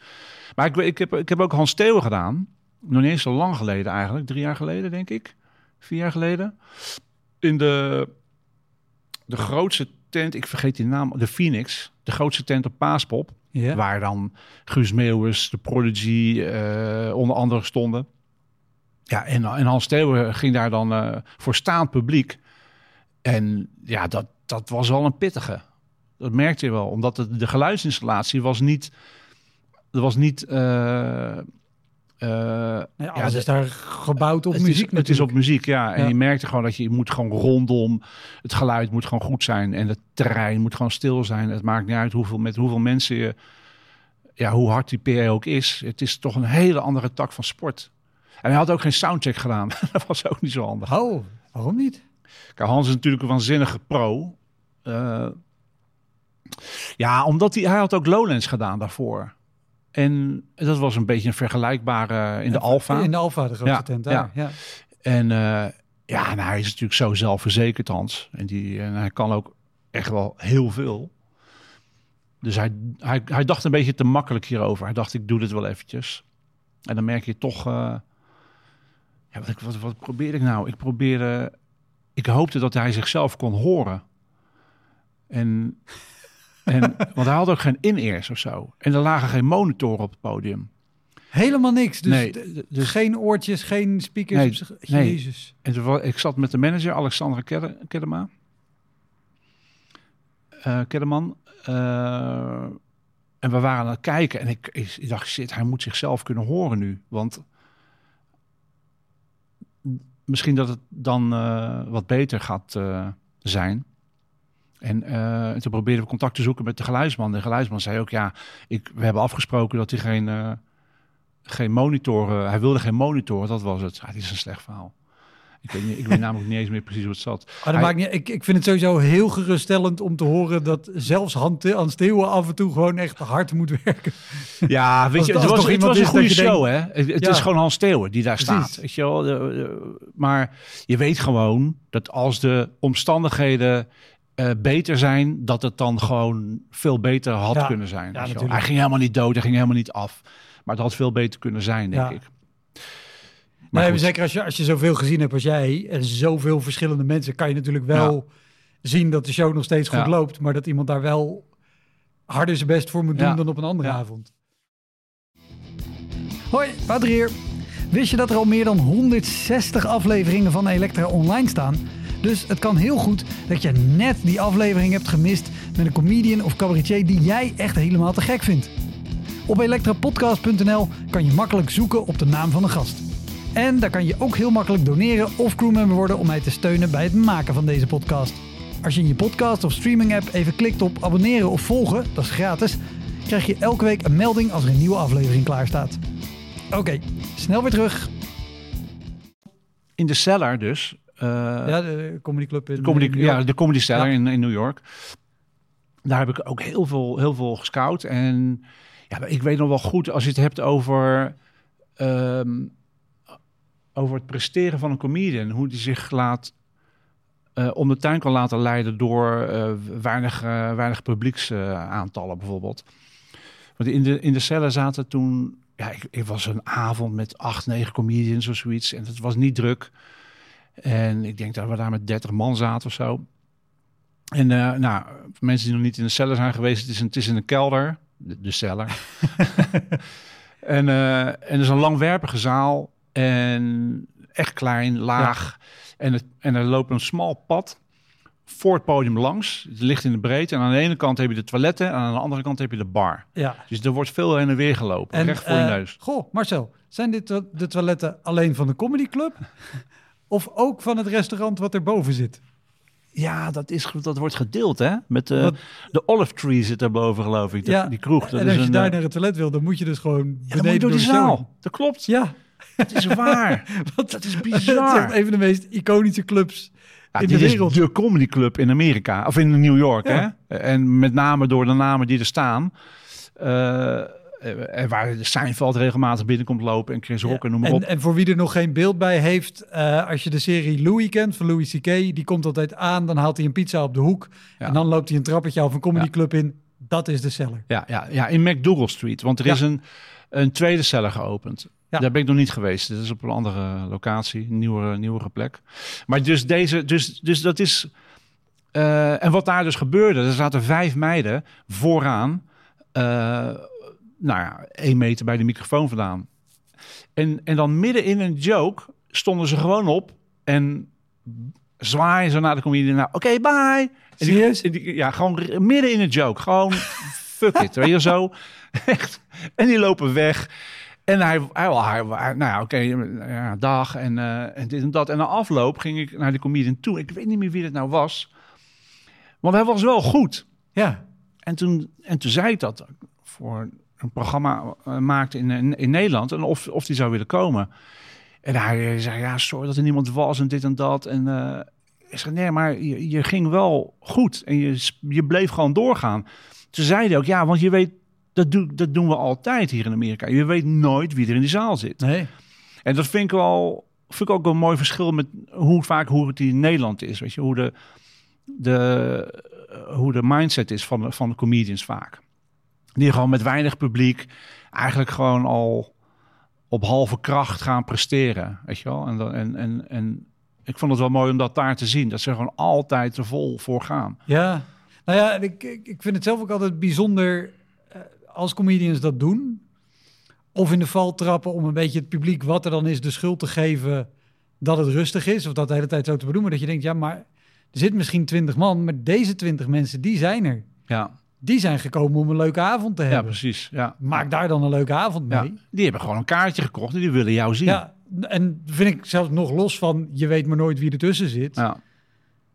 Speaker 2: Maar ik, ik, heb, ik heb ook Hans Theo gedaan, nog niet eens zo lang geleden eigenlijk, drie jaar geleden denk ik, vier jaar geleden. In de, de grootste tent, ik vergeet die naam, de Phoenix, de grootste tent op Paaspop.
Speaker 1: Ja.
Speaker 2: Waar dan Guus Meeuwis, de Prodigy, eh, onder andere stonden. Ja, en, en Hans Theeuwen ging daar dan eh, voor staand publiek. En ja, dat, dat was wel een pittige. Dat merkte je wel, omdat de, de geluidsinstallatie was niet... Er was niet...
Speaker 1: Nee, alles
Speaker 2: de-
Speaker 1: is daar gebouwd op
Speaker 2: het
Speaker 1: muziek
Speaker 2: is, het is op muziek, ja. En
Speaker 1: Ja.
Speaker 2: je merkte gewoon dat je, je moet gewoon rondom... Het geluid moet gewoon goed zijn. En het terrein moet gewoon stil zijn. Het maakt niet uit hoeveel, met hoeveel mensen je... Ja, hoe hard die PR ook is. Het is toch een hele andere tak van sport. En hij had ook geen soundcheck gedaan. dat was ook niet zo handig.
Speaker 1: Oh, waarom niet?
Speaker 2: Kijk, Hans is natuurlijk een waanzinnige pro. Eh, ja, omdat hij, hij had ook Lowlands gedaan daarvoor. En dat was een beetje een vergelijkbare in de Alfa.
Speaker 1: In de Alfa, de grootste
Speaker 2: Ja,
Speaker 1: tent daar. Ja.
Speaker 2: En eh, ja, nou, hij is natuurlijk zo zelfverzekerd, Hans. En, die, en hij kan ook echt wel heel veel. Dus hij, hij, hij dacht een beetje te makkelijk hierover. Hij dacht, ik doe dit wel eventjes. En dan merk je toch... eh, ja, wat, wat, wat probeer ik nou? Ik probeerde... Ik hoopte dat hij zichzelf kon horen. En, en, want hij had ook geen in-ears of zo. En er lagen geen monitoren op het podium.
Speaker 1: Helemaal niks. Dus,
Speaker 2: Nee,
Speaker 1: geen oortjes, geen speakers.
Speaker 2: Nee, nee.
Speaker 1: Jezus.
Speaker 2: En toen ik zat met de manager, Alexandra Kedde- Kedema. Eh, Keddeman. Eh, en we waren aan het kijken. En ik, ik, ik dacht, shit, hij moet zichzelf kunnen horen nu. Want misschien dat het dan eh, wat beter gaat eh, zijn. En eh, toen probeerden we contact te zoeken met de geluidsman. De geluidsman zei ook, ja, ik, we hebben afgesproken dat hij geen, eh, geen monitoren... Hij wilde geen monitoren, dat was het. Ja, is een slecht verhaal. Ik weet, niet, ik weet namelijk niet eens meer precies het zat.
Speaker 1: Maar dat
Speaker 2: Hij-
Speaker 1: maakt niet, ik, ik vind het sowieso heel geruststellend om te horen dat zelfs Han- Hans Theeuwen af en toe gewoon echt hard moet werken.
Speaker 2: Ja, weet je,
Speaker 1: als
Speaker 2: het was,
Speaker 1: toch
Speaker 2: het was een goede
Speaker 1: dat
Speaker 2: show, hè? Het,
Speaker 1: Ja.
Speaker 2: is gewoon Hans Theeuwen die daar
Speaker 1: Precies.
Speaker 2: staat. Weet je wel? Maar je weet gewoon dat als de omstandigheden eh, beter zijn, dat het dan gewoon veel beter had
Speaker 1: Ja.
Speaker 2: kunnen zijn.
Speaker 1: Ja.
Speaker 2: Hij ging helemaal niet dood, hij ging helemaal niet af. Maar het had veel beter kunnen zijn, denk
Speaker 1: Ja.
Speaker 2: ik. Maar
Speaker 1: nee,
Speaker 2: goed.
Speaker 1: zeker als je, als je zoveel gezien hebt als jij en zoveel verschillende mensen, kan je natuurlijk wel zien dat de show nog steeds goed loopt, maar dat iemand daar wel harder zijn best voor moet doen dan op een andere avond. Hoi, Wouter hier. Wist je dat er al meer dan 160 afleveringen van Elektra online staan? Dus het kan heel goed dat je net die aflevering hebt gemist met een comedian of cabaretier die jij echt helemaal te gek vindt. Op elektrapodcast.nl kan je makkelijk zoeken op de naam van de gast. En daar kan je ook heel makkelijk doneren of crewmember worden om mij te steunen bij het maken van deze podcast. Als je in je podcast of streaming app even klikt op abonneren of volgen, dat is gratis, krijg je elke week een melding als er een nieuwe aflevering klaar staat. Oké, snel weer terug.
Speaker 2: In de cellar dus. eh,
Speaker 1: Ja, de comedy club in
Speaker 2: comedy,
Speaker 1: York.
Speaker 2: ja, de Comedy Cellar
Speaker 1: Ja.
Speaker 2: in, in New York. Daar heb ik ook heel veel, heel veel gescout. En ja, ik weet nog wel goed, als je het hebt over... ehm, over het presteren van een comedian. Hoe die zich laat eh, om de tuin kan laten leiden door eh, weinig, eh, weinig publieksaantallen bijvoorbeeld. Want in de, in de cellen zaten toen... Ja, ik, ik was een avond met acht, negen comedians of zoiets. En het was niet druk. En ik denk dat we daar met 30 man zaten of zo. En nou, mensen die nog niet in de cellen zijn geweest, het is, een, het is in een kelder, de, de cellar. en, eh, en er is een langwerpige zaal en echt klein, laag. En, het, en er loopt een smal pad voor het podium langs. Het ligt in de breedte. En aan de ene kant heb je de toiletten en aan de andere kant heb je de bar.
Speaker 1: Ja.
Speaker 2: Dus er wordt veel heen en weer gelopen, recht voor je
Speaker 1: eh,
Speaker 2: neus.
Speaker 1: Goh, Marcel, zijn dit de toiletten alleen van de comedyclub? of ook van het restaurant wat erboven zit?
Speaker 2: Ja, dat, is, dat wordt gedeeld, hè? Met de,
Speaker 1: Wat-
Speaker 2: de Olive Tree zit daarboven, geloof ik. De,
Speaker 1: ja,
Speaker 2: die kroeg. Dat
Speaker 1: en
Speaker 2: is
Speaker 1: als je
Speaker 2: een,
Speaker 1: daar
Speaker 2: eh,
Speaker 1: naar het toilet wil, dan moet je dus gewoon
Speaker 2: ja,
Speaker 1: beneden
Speaker 2: door die
Speaker 1: de
Speaker 2: zaal. Dat klopt.
Speaker 1: Ja,
Speaker 2: Dat is waar.
Speaker 1: want
Speaker 2: dat is
Speaker 1: het is echt
Speaker 2: bizar.
Speaker 1: een van de meest iconische clubs
Speaker 2: Ja,
Speaker 1: in
Speaker 2: dit
Speaker 1: de
Speaker 2: is
Speaker 1: wereld.
Speaker 2: de comedy club in Amerika. Of in New York,
Speaker 1: Ja.
Speaker 2: hè? En met name door de namen die er staan. Eh, en waar de Seinfeld regelmatig binnenkomt lopen en Chris Rock en noem maar op.
Speaker 1: En, en voor wie er nog geen beeld bij heeft, eh, als je de serie Louis kent van Louis C.K., die komt altijd aan, dan haalt hij een pizza op de hoek
Speaker 2: Ja.
Speaker 1: en dan loopt hij een trappetje af een comedyclub in. Dat is de cellar.
Speaker 2: Ja, ja, ja, in McDougal Street. Want er
Speaker 1: Ja.
Speaker 2: is een, een tweede cellar geopend.
Speaker 1: Ja.
Speaker 2: Daar ben ik nog niet geweest. Dit is op een andere locatie, een nieuwere, nieuwere plek. Maar dus deze, dus, dus dat is. eh, en wat daar dus gebeurde, er zaten vijf meiden vooraan. eh, nou ja, één meter bij de microfoon vandaan. En, en dan midden in een joke stonden ze gewoon op en zwaaien ze naar de comedian. Nou, oké, bye. En die-
Speaker 1: Serieus?
Speaker 2: en die- ja, gewoon midden in een joke. Gewoon fuck it, weet je zo. Echt. En die lopen weg. En hij, hij, hij, hij- nou ja, oké, ja, dag en, eh, en dit en dat. En na afloop ging ik naar de comedian toe. Ik weet niet meer wie het nou was. Want hij was wel goed.
Speaker 1: Ja,
Speaker 2: En toen, en toen zei ik dat voor een programma eh, maakte in, in, in Nederland. En of, of die zou willen komen. En hij zei, ja, sorry dat er niemand was en dit en dat. En ik zei, nee, maar je, je ging wel goed. En je, je bleef gewoon doorgaan. Toen zei hij ook, ja, want je weet, dat, doe, dat doen we altijd hier in Amerika. Je weet nooit wie er in die zaal zit.
Speaker 1: nee.
Speaker 2: En dat vind ik wel, vind ik ook wel een mooi verschil met hoe vaak hoe het in Nederland is. Weet je, hoe de, de, hoe de mindset is van, de- van de comedians vaak. Die gewoon met weinig publiek eigenlijk gewoon al op halve kracht gaan presteren. Weet je wel? En, dan- en, en, en ik vond het wel mooi om dat daar te zien. Dat ze gewoon altijd er vol voor gaan.
Speaker 1: Ja, nou ja, ik, ik, vind het zelf ook altijd bijzonder als comedians dat doen. Of in de val trappen om een beetje het publiek, wat er dan is, de schuld te geven dat het rustig is. Of dat de hele tijd zo te bedoelen. Dat je denkt, ja, maar er zit misschien twintig man, maar deze twintig mensen, die zijn er.
Speaker 2: Ja,
Speaker 1: Die zijn gekomen om een leuke avond te
Speaker 2: ja
Speaker 1: hebben.
Speaker 2: precies. Ja.
Speaker 1: Maak daar dan een leuke avond
Speaker 2: Ja.
Speaker 1: mee.
Speaker 2: Die hebben gewoon een kaartje gekocht en die willen jou zien.
Speaker 1: Ja, en vind ik zelfs nog los van, je weet maar nooit wie ertussen zit.
Speaker 2: Ja.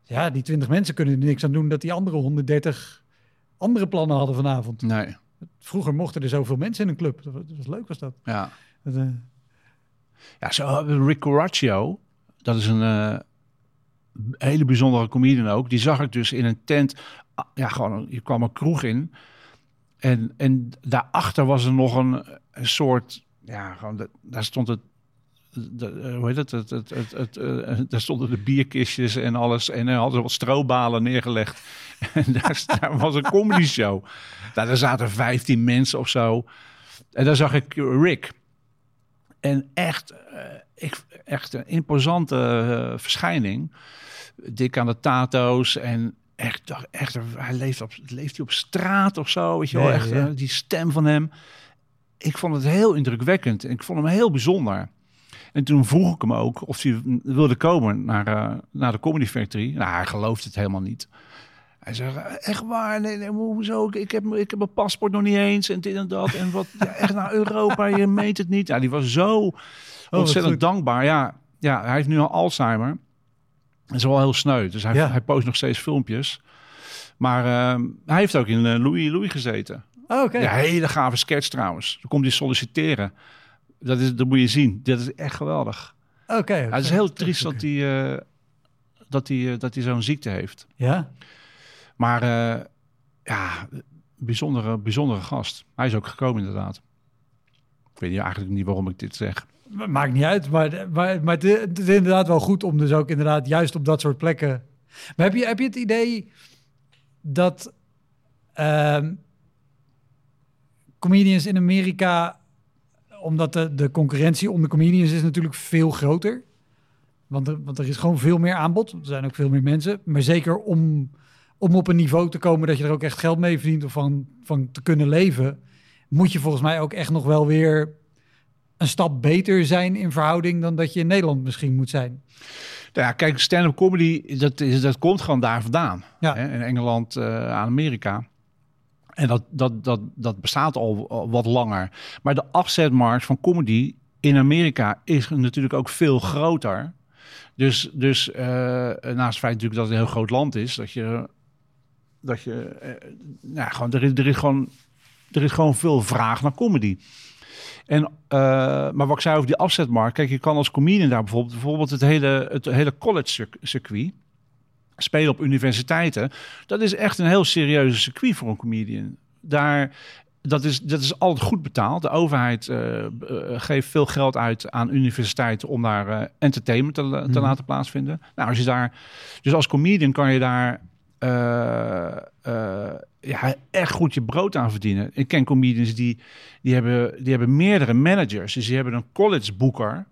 Speaker 1: Ja, die 20 mensen kunnen er niks aan doen dat die andere 130 andere plannen hadden vanavond.
Speaker 2: Nee.
Speaker 1: Vroeger mochten er zoveel mensen in een club. Dat was, dat was leuk was dat.
Speaker 2: Ja.
Speaker 1: Dat, eh,
Speaker 2: Ja, zo we Rick Coraccio. Dat is een eh, hele bijzondere comedian ook. Die zag ik dus in een tent. Ah, Ja, gewoon, je kwam een kroeg in. En, en daarachter was er nog een, een soort... Ja, gewoon, da- daar stond het... De, eh, hoe heet het? het, het, het, het, eh, daar stonden de bierkistjes en alles. En er hadden ze wat strobalen neergelegd. En daar, daar was een comedy show. Daar, daar zaten 15 mensen of zo. En daar zag ik Rick. En echt, eh, ik, echt een imposante verschijning. Dik aan de tato's en echt, echt hij leeft op, leeft hij op straat of zo, weet je wel. Echt,
Speaker 1: ja.
Speaker 2: die stem van hem. Ik vond het heel indrukwekkend. en Ik vond hem heel bijzonder. En toen vroeg ik hem ook of hij wilde komen naar, eh, naar de Comedy Factory. Nou, hij geloofde het helemaal niet. Hij zei, echt waar? Nee, nee, hoezo? Ik- Ik heb, ik heb mijn paspoort nog niet eens en dit en dat. En wat, ja, echt naar Europa, je meent het niet. Ja, die was zo ontzettend
Speaker 1: Oh, goed.
Speaker 2: dankbaar. Ja, ja, hij heeft nu al Alzheimer. Dat is wel heel sneu. Dus hij,
Speaker 1: Ja.
Speaker 2: hij post nog steeds filmpjes. Maar ehm, hij heeft ook in eh, Louis Louis gezeten.
Speaker 1: Oh, Oké.
Speaker 2: Ja, hele gave sketch trouwens. Dan komt hij solliciteren. Dat, is, dat moet je zien. Dat is echt geweldig.
Speaker 1: Oké.
Speaker 2: Het is heel triest dat hij, eh, dat hij, eh, dat hij zo'n ziekte heeft.
Speaker 1: Ja.
Speaker 2: Maar eh, ja, bijzondere, bijzondere gast. Hij is ook gekomen inderdaad. weet niet, eigenlijk niet waarom ik dit zeg.
Speaker 1: Maakt niet uit, maar, maar, maar het, het is inderdaad wel goed om dus ook inderdaad juist op dat soort plekken... Maar heb je, heb je het idee dat ehm, comedians in Amerika, omdat de, de concurrentie onder comedians is natuurlijk veel groter. Want er, want er is gewoon veel meer aanbod. Er zijn ook veel meer mensen. Maar zeker om, om op een niveau te komen dat je er ook echt geld mee verdient of van, van te kunnen leven, moet je volgens mij ook echt nog wel weer een stap beter zijn in verhouding dan dat je in Nederland misschien moet zijn.
Speaker 2: Nou ja, kijk, stand-up comedy, dat, is, dat komt gewoon daar vandaan.
Speaker 1: Ja.
Speaker 2: Hè? In Engeland, uh, aan Amerika. En dat, dat, dat, dat bestaat al, wat langer. Maar de afzetmarkt van comedy in Amerika is natuurlijk ook veel groter. Dus, dus uh, naast het feit natuurlijk dat het een heel groot land is, dat je, dat je, uh, nou, gewoon, er is, er is gewoon, er is gewoon veel vraag naar comedy. En, uh, maar wat ik zei over die afzetmarkt, kijk, je kan als comedian daar bijvoorbeeld, bijvoorbeeld het hele, het hele college circuit spelen op universiteiten. Dat is echt een heel serieuze circuit voor een comedian. Daar, dat is, dat is altijd goed betaald. De overheid uh, geeft veel geld uit aan universiteiten om daar uh, entertainment te, te mm. laten plaatsvinden. Nou, als je daar, dus als comedian kan je daar ja, echt goed je brood aan verdienen. Ik ken comedians die, die, hebben, die hebben meerdere managers. Dus die hebben een college boeker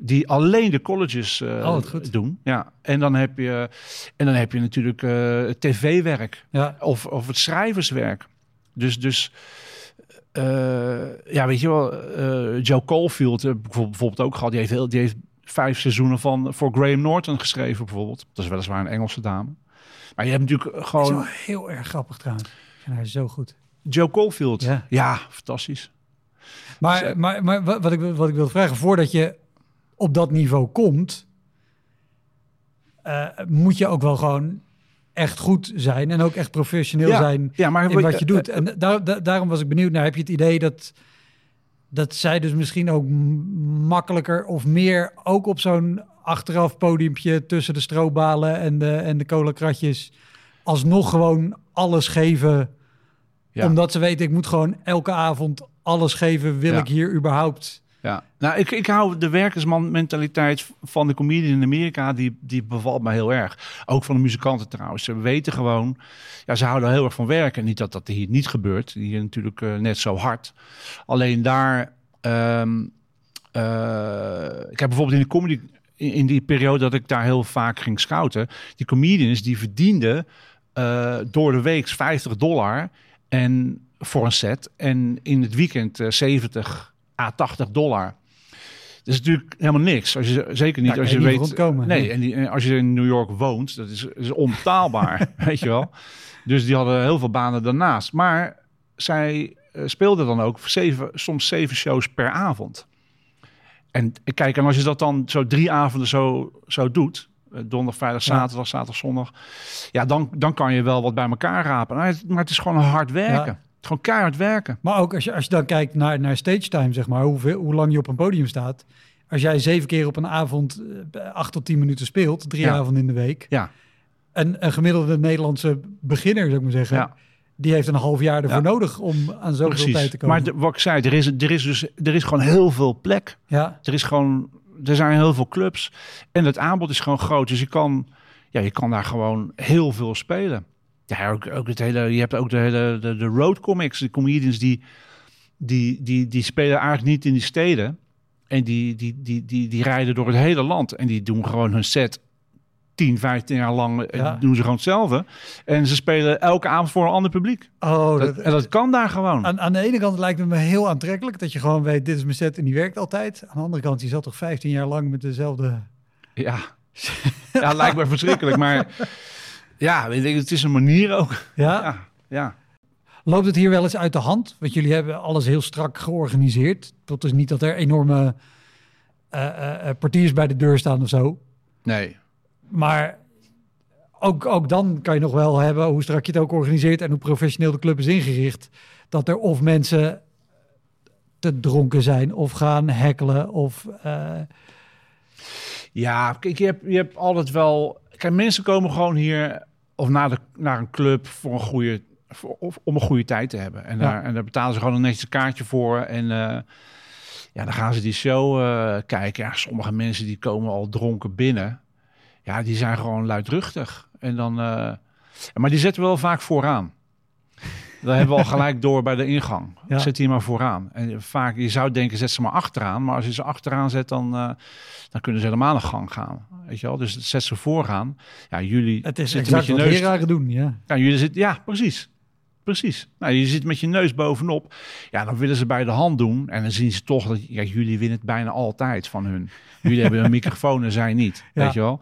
Speaker 2: die alleen de colleges uh,
Speaker 1: oh,
Speaker 2: doen. Ja. En dan heb je, en dan heb je natuurlijk uh, tv-werk
Speaker 1: ja.
Speaker 2: of, of het schrijverswerk. Dus, dus uh, ja, weet je wel, Joe Caulfield bijvoorbeeld, bijvoorbeeld ook gehad. Die heeft, heel, die heeft vijf seizoenen van voor Graham Norton geschreven bijvoorbeeld. Dat is weliswaar een Engelse dame. Maar je hebt natuurlijk gewoon...
Speaker 1: Dat is heel erg grappig trouwens. Ik vind haar zo goed.
Speaker 2: Joe Caulfield.
Speaker 1: Ja,
Speaker 2: ja fantastisch.
Speaker 1: Maar, dus, maar, maar wat ik, wat ik wil vragen, voordat je op dat niveau komt, uh, moet je ook wel gewoon echt goed zijn en ook echt professioneel
Speaker 2: ja,
Speaker 1: zijn
Speaker 2: ja, maar,
Speaker 1: in wat je doet. En daar, daar, daarom was ik benieuwd naar, heb je het idee dat, dat zij dus misschien ook makkelijker of meer ook op zo'n achteraf podiumpje tussen de strobalen en de, en de colakratjes alsnog gewoon alles geven.
Speaker 2: Ja.
Speaker 1: Omdat ze weten, ik moet gewoon elke avond alles geven. Wil
Speaker 2: Ja.
Speaker 1: ik hier überhaupt...
Speaker 2: Ja, nou, ik, ik hou de werkersman-mentaliteit van de comedian in Amerika, die, die bevalt me heel erg. Ook van de muzikanten trouwens. Ze weten gewoon, ja, ze houden heel erg van werken. Niet dat dat hier niet gebeurt, hier natuurlijk uh, net zo hard. Alleen daar, um, uh, ik heb bijvoorbeeld in de comedy, in, die periode dat ik daar heel vaak ging scouten, die comedians die verdienden uh, door de week 50 dollar en voor een set en in het weekend 70 à 80 dollar. Dat is natuurlijk helemaal niks. Als je, zeker niet als je weet.
Speaker 1: rondkomen,
Speaker 2: nee,
Speaker 1: nee.
Speaker 2: en die, als je in New York woont, dat is, is onbetaalbaar, weet je wel. Dus die hadden heel veel banen daarnaast. Maar zij uh, speelden dan ook zeven, soms zeven shows per avond. En kijk, en als je dat dan zo drie avonden zo, zo doet, uh, donderdag, vrijdag,
Speaker 1: Ja.
Speaker 2: zaterdag, zaterdag, zondag, ja, dan, dan kan je wel wat bij elkaar rapen. Maar het, maar het is gewoon hard werken.
Speaker 1: Ja.
Speaker 2: Gewoon keihard werken.
Speaker 1: Maar ook als je, als je dan kijkt naar, naar stage time, zeg maar, hoeveel, hoe lang je op een podium staat. Als jij zeven keer op een avond eh, acht tot tien minuten speelt, drie
Speaker 2: Ja.
Speaker 1: avonden in de week.
Speaker 2: Ja.
Speaker 1: En een gemiddelde Nederlandse beginner, zou ik maar zeggen,
Speaker 2: Ja.
Speaker 1: die heeft een half jaar ervoor
Speaker 2: Ja.
Speaker 1: nodig om aan zoveel tijd te komen.
Speaker 2: Maar de- wat ik zei, er is, er is dus er is gewoon heel veel plek.
Speaker 1: ja,
Speaker 2: Er is gewoon, er zijn heel veel clubs en het aanbod is gewoon groot. Dus je kan, ja, je kan daar gewoon heel veel spelen. Ja, ook, ook het hele, je hebt ook de hele de, de road comics, de comedians die, die, die, die spelen eigenlijk niet in die steden. En die, die, die, die, die rijden door het hele land. En die doen gewoon hun set 10, 15 jaar lang. eh,
Speaker 1: Ja.
Speaker 2: Doen ze gewoon hetzelfde. En ze spelen elke avond voor een ander publiek.
Speaker 1: oh,
Speaker 2: Dat, en dat kan daar gewoon.
Speaker 1: aan, aan de ene kant lijkt het me heel aantrekkelijk dat je gewoon weet, dit is mijn set en die werkt altijd. Aan de andere kant, je zat toch 15 jaar lang met dezelfde...
Speaker 2: Ja, ja lijkt me verschrikkelijk. Maar ja, het is een manier ook.
Speaker 1: Ja?
Speaker 2: Ja, ja.
Speaker 1: Loopt het hier wel eens uit de hand? Want jullie hebben alles heel strak georganiseerd. Dat is niet dat er enorme eh, portiers bij de deur staan of zo.
Speaker 2: Nee.
Speaker 1: Maar ook, ook dan kan je nog wel hebben, hoe strak je het ook organiseert en hoe professioneel de club is ingericht, dat er of mensen te dronken zijn of gaan hekkelen of...
Speaker 2: Ja, kijk, je hebt, je hebt altijd wel... Kijk, mensen komen gewoon hier of naar, de, naar een club voor een goede, voor, of, om een goede tijd te hebben. En,
Speaker 1: Ja.
Speaker 2: daar, en daar betalen ze gewoon een netjes kaartje voor. En, eh, Ja, dan gaan ze die show eh, kijken. Ja, sommige mensen die komen al dronken binnen. Ja, die zijn gewoon luidruchtig. En dan, eh, maar die zetten we wel vaak vooraan. Dat hebben we al gelijk door bij de ingang.
Speaker 1: Ja.
Speaker 2: Zet die maar vooraan. En vaak, je zou denken, zet ze maar achteraan. Maar als je ze achteraan zet, dan, eh, dan kunnen ze helemaal een gang gaan. Weet je wel? Dus zet ze vooraan. Ja, jullie
Speaker 1: Het is
Speaker 2: zitten met je neus.
Speaker 1: doen, ja.
Speaker 2: Ja, jullie zitten, ja, precies. Precies. Nou, je zit met je neus bovenop. Ja, dan willen ze bij de hand doen. En dan zien ze toch dat ja, jullie winnen het bijna altijd van hun. Jullie hebben een microfoon en zij niet.
Speaker 1: Ja.
Speaker 2: Weet je wel?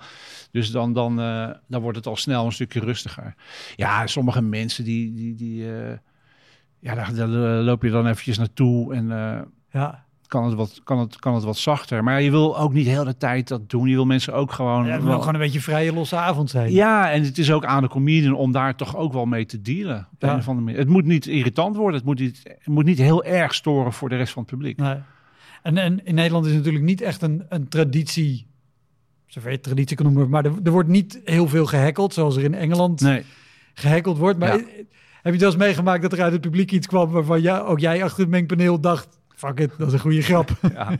Speaker 2: Dus dan, dan, eh, dan wordt het al snel een stukje rustiger. Ja, sommige mensen die. die, die eh, ja, daar, daar loop je dan eventjes naartoe en eh,
Speaker 1: Ja.
Speaker 2: Kan, het wat, kan, het, kan het wat zachter. Maar je wil ook niet heel de tijd dat doen. Je wil mensen ook gewoon.
Speaker 1: Ja, het
Speaker 2: wel-
Speaker 1: gewoon een beetje vrije losse avond zijn.
Speaker 2: ja, en het is ook aan de comedian om daar toch ook wel mee te dealen. Op
Speaker 1: Ja.
Speaker 2: een of andere manier. Het moet niet irritant worden. Het moet niet, het moet niet heel erg storen voor de rest van het publiek.
Speaker 1: Nee. En, en in Nederland is natuurlijk niet echt een, een traditie, zover je traditie kan noemen, maar er, er wordt niet heel veel gehackeld, zoals er in Engeland
Speaker 2: Nee.
Speaker 1: gehackeld wordt. Maar
Speaker 2: Ja.
Speaker 1: heb je wel eens meegemaakt dat er uit het publiek iets kwam waarvan ja, ook jij achter het mengpaneel dacht, fuck it, dat is een goede grap.
Speaker 2: Ja,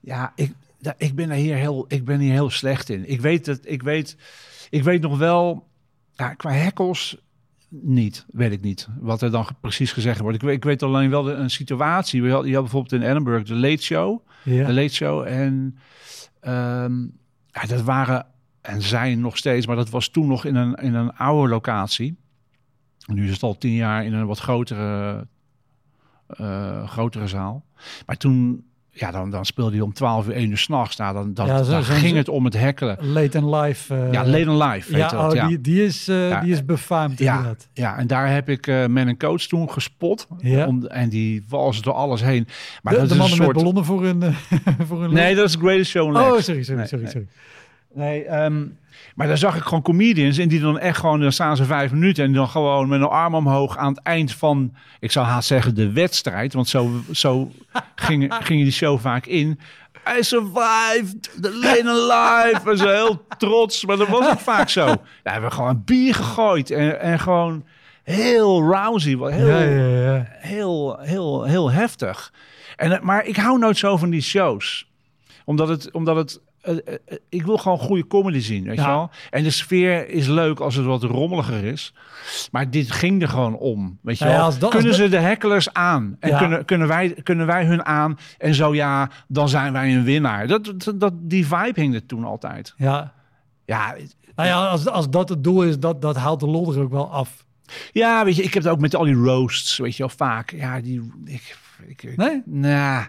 Speaker 2: ja ik, ik, ben er hier heel, ik ben hier heel slecht in. Ik weet, dat, ik weet, ik weet nog wel, ja, qua hekkels niet, weet ik niet. Wat er dan precies gezegd wordt. Ik, weet- ik weet alleen wel de, een situatie. We hadden, je had bijvoorbeeld in Edinburgh de Late Show.
Speaker 1: Ja.
Speaker 2: de Late Show. En ehm, ja, dat waren en zijn nog steeds, maar dat was toen nog in een, in een oude locatie. Nu is het al tien jaar in een wat grotere, grotere zaal. Maar toen, ja, dan, dan speelde hij om 12 uur, 1 uur s'nachts. Nou, dan, dan,
Speaker 1: Ja, zo-
Speaker 2: dan
Speaker 1: zo-
Speaker 2: ging het om het hekkelen.
Speaker 1: Late and Live. eh,
Speaker 2: ja, Late and Live, weet
Speaker 1: ja,
Speaker 2: dat,
Speaker 1: oh,
Speaker 2: ja.
Speaker 1: Die, die, is, eh,
Speaker 2: Ja,
Speaker 1: die is befaamd
Speaker 2: ja.
Speaker 1: inderdaad.
Speaker 2: Ja, en daar heb ik eh Man Coach toen gespot.
Speaker 1: Ja.
Speaker 2: Om, en die walste door alles heen. Maar
Speaker 1: de
Speaker 2: dat
Speaker 1: de
Speaker 2: is
Speaker 1: mannen
Speaker 2: een soort...
Speaker 1: met ballonnen voor hun... eh, voor hun
Speaker 2: Nee, dat is Greatest Show on
Speaker 1: Oh, sorry, sorry,
Speaker 2: Nee,
Speaker 1: sorry,
Speaker 2: nee.
Speaker 1: sorry.
Speaker 2: Nee, ehm, maar daar zag ik gewoon comedians en die dan echt gewoon, dan staan ze vijf minuten en dan gewoon met een arm omhoog aan het eind van, ik zou haast zeggen de wedstrijd, want zo, zo ging, ging die show vaak in. I survived, the lane alive. En zo heel trots, maar dat was ook vaak zo. Daar hebben we gewoon bier gegooid en, en gewoon heel rousy, heel,
Speaker 1: Ja, ja, ja.
Speaker 2: heel, heel, heel heftig. En, eh, maar ik hou nooit zo van die shows. Omdat het, omdat het eh, eh, eh, ik wil gewoon goede comedy zien, weet
Speaker 1: Ja.
Speaker 2: je wel? En de sfeer is leuk als het wat rommeliger is. Maar dit ging er gewoon om, weet je
Speaker 1: Nou ja,
Speaker 2: wel?
Speaker 1: dat-
Speaker 2: kunnen ze de hecklers aan? En
Speaker 1: Ja.
Speaker 2: kunnen, kunnen, wij, kunnen wij hun aan? En zo ja, dan zijn wij een winnaar. Dat, dat, die vibe hing er toen altijd.
Speaker 1: ja.
Speaker 2: Ja,
Speaker 1: Nou ja, als, als dat het doel is, dat, dat haalt de lol er ook wel af.
Speaker 2: ja, weet je, ik heb het ook met al die roasts, weet je wel, vaak. Ja, die... Ik, ik, ik-
Speaker 1: Nee?
Speaker 2: Nou,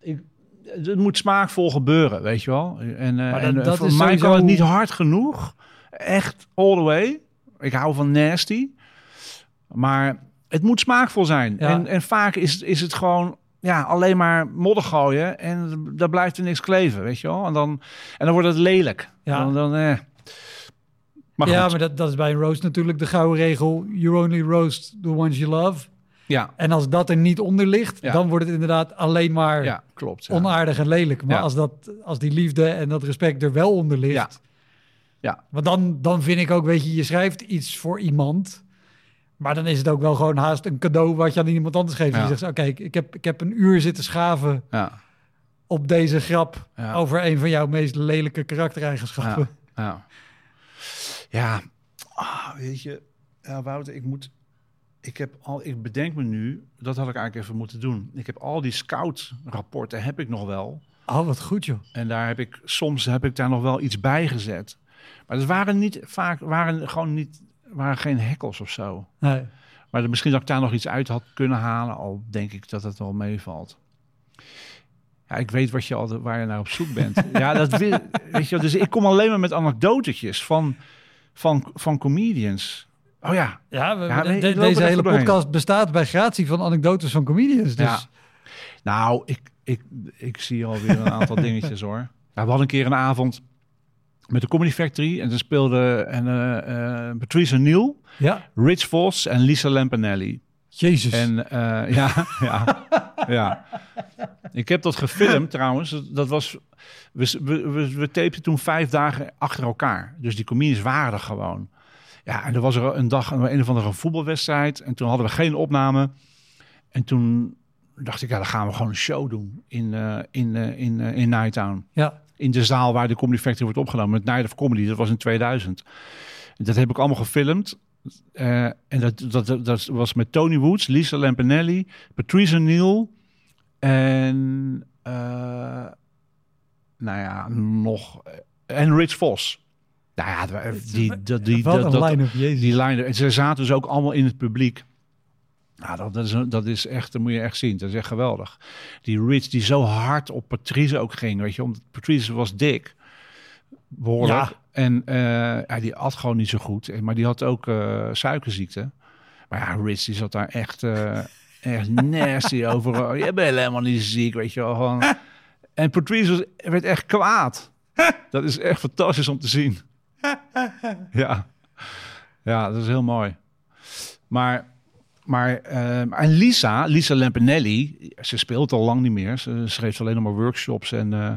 Speaker 2: ik, het moet smaakvol gebeuren, weet je wel. En, eh,
Speaker 1: Maar
Speaker 2: en
Speaker 1: dat-
Speaker 2: eh,
Speaker 1: dat
Speaker 2: voor
Speaker 1: is
Speaker 2: mij
Speaker 1: sowieso-
Speaker 2: kan het niet hard genoeg. Echt all the way. Ik hou van nasty. Maar het moet smaakvol zijn.
Speaker 1: Ja.
Speaker 2: En, en vaak is, is het gewoon ja, alleen maar modder gooien. En daar blijft er niks kleven, weet je wel. En dan, en dan wordt het lelijk.
Speaker 1: Ja.
Speaker 2: Dan, dan, eh. Maar
Speaker 1: ja, maar dat, dat is bij een roast natuurlijk de gouden regel. You only roast the ones you love.
Speaker 2: Ja,
Speaker 1: En als dat er niet onder ligt,
Speaker 2: Ja.
Speaker 1: dan wordt het inderdaad alleen maar
Speaker 2: ja, klopt. Ja.
Speaker 1: onaardig en lelijk. Maar als, dat, als die liefde en dat respect er wel onder ligt.
Speaker 2: Ja. Ja.
Speaker 1: Want dan, dan vind ik ook, weet je, je schrijft iets voor iemand. Maar dan is het ook wel gewoon haast een cadeau wat je aan iemand anders geeft. Je zegt, oké, ik, ik, heb, ik heb een uur zitten schaven
Speaker 2: Ja,
Speaker 1: op deze grap over een van jouw meest lelijke karaktereigenschappen.
Speaker 2: ja. Ja, ah, weet je, ja, Wouter, ik moet. Ik heb al, ik bedenk me nu, dat had ik eigenlijk even moeten doen. Ik heb al die scout-rapporten heb ik nog wel.
Speaker 1: Oh, wat goed joh.
Speaker 2: En daar heb ik soms heb ik daar nog wel iets bij gezet. Maar het waren niet vaak, waren gewoon niet, waren geen hekkels of zo.
Speaker 1: Nee.
Speaker 2: Maar misschien dat ik daar nog iets uit had kunnen halen, al denk ik dat het wel meevalt. Ja, ik weet wat je al, waar je naar op zoek bent. ja, dat weet, weet je wel. Dus ik kom alleen maar met anekdotetjes van, van, van comedians. Oh ja,
Speaker 1: Ja, we-
Speaker 2: Ja,
Speaker 1: de- deze hele
Speaker 2: doorheen.
Speaker 1: podcast bestaat bij gratie van anekdotes van comedians. Dus
Speaker 2: Ja. Nou, ik, ik, ik zie alweer een aantal dingetjes hoor. Ja, we hadden een keer een avond met de Comedy Factory. En toen speelde en, eh, eh, Patrice Neal,
Speaker 1: ja.
Speaker 2: Rich Vos en Lisa Lampanelli.
Speaker 1: Jezus.
Speaker 2: En eh, ja, ja, ja. Ik heb dat gefilmd trouwens. Dat- was, we, we, we, we tapten toen vijf dagen achter elkaar. Dus die comedians waren er gewoon. Ja, en er was er een dag een, een of andere voetbalwedstrijd. En toen hadden we geen opname. En toen dacht ik, ja, dan gaan we gewoon een show doen in, eh, in, eh, in, eh, in Nighttown.
Speaker 1: Ja.
Speaker 2: In de zaal waar de Comedy Factory wordt opgenomen. Met Night of Comedy, dat was in 2000. Dat heb ik allemaal gefilmd. En dat, dat, dat, was met Tony Woods, Lisa Lampanelli, Patrice Neal en nou ja, nog en Rich Vos. Nou ja, die, die, die, dat, dat, die line En ze zaten dus ook allemaal in het publiek. Ja, dat, dat, is, dat is echt, dat moet je echt zien. Dat is echt geweldig. Die Rich die zo hard op Patrice ook ging, weet je. Omdat Patrice was dik. Behoorlijk.
Speaker 1: Ja.
Speaker 2: En eh, ja, die at gewoon niet zo goed. Maar die had ook eh, suikerziekte. Maar ja, Rich die zat daar echt, eh, echt nasty over. Je bent helemaal niet ziek, weet je wel. Gewoon. En Patrice was, werd echt kwaad. Dat is echt fantastisch om te zien. Ja, ja dat is heel mooi. Maar, maar ehm, en Lisa, Lisa Lampanelli, ze speelt al lang niet meer. Ze schreef alleen nog maar workshops en eh,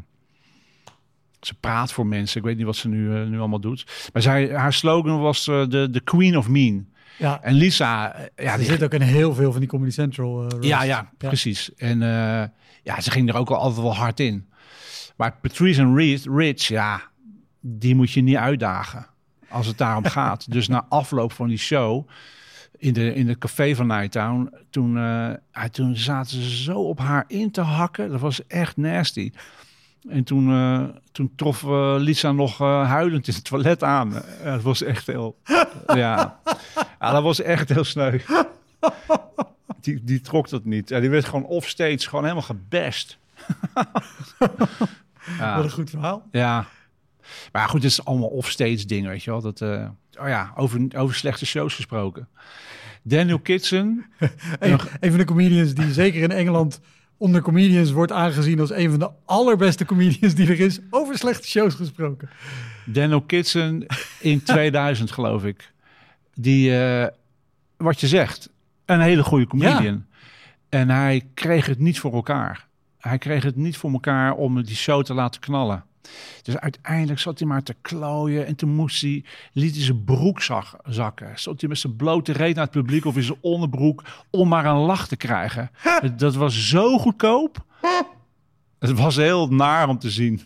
Speaker 2: ze praat voor mensen. Ik weet niet wat ze nu, eh, nu allemaal doet. Maar zij, haar slogan was eh, de the Queen of Mean.
Speaker 1: Ja,
Speaker 2: En Lisa, ja, die,
Speaker 1: zit ook in heel veel van die Comedy Central.
Speaker 2: ja, ja, precies. En ja, ze ging er ook al altijd wel hard in. Maar Patrice en Rich, Rich, ja, die moet je niet uitdagen als het daarom gaat. Dus na afloop van die show in de, in het café van Nighttown, toen, eh, toen zaten ze zo op haar in te hakken. Dat was echt nasty. En toen, eh, toen trof eh, Lisa nog huilend in het toilet aan. Het was echt heel... ja. ja, dat was echt heel sneu. Die, die trok dat niet. Ja, die werd gewoon offstage gewoon helemaal gebest. ja,
Speaker 1: Wat een goed verhaal.
Speaker 2: ja. Maar ja, goed, het is allemaal offstage dingen, weet je wel. Dat, eh, oh ja, over, over slechte shows gesproken. Daniel Kitson.
Speaker 1: Een, een van de comedians die zeker in Engeland onder comedians wordt aangezien als een van de allerbeste comedians die er is. Over slechte shows gesproken.
Speaker 2: Daniel Kitson in 2000, geloof ik. Die, eh, wat je zegt, een hele goede comedian. En hij kreeg het niet voor elkaar. Hij kreeg het niet voor elkaar om die show te laten knallen. Dus uiteindelijk zat hij maar te klooien en toen moest hij, liet hij zijn broek zag, zakken. Stond hij met zijn blote reet naar het publiek of in zijn onderbroek om maar een lach te krijgen. Dat was zo goedkoop. Het was heel naar om te zien.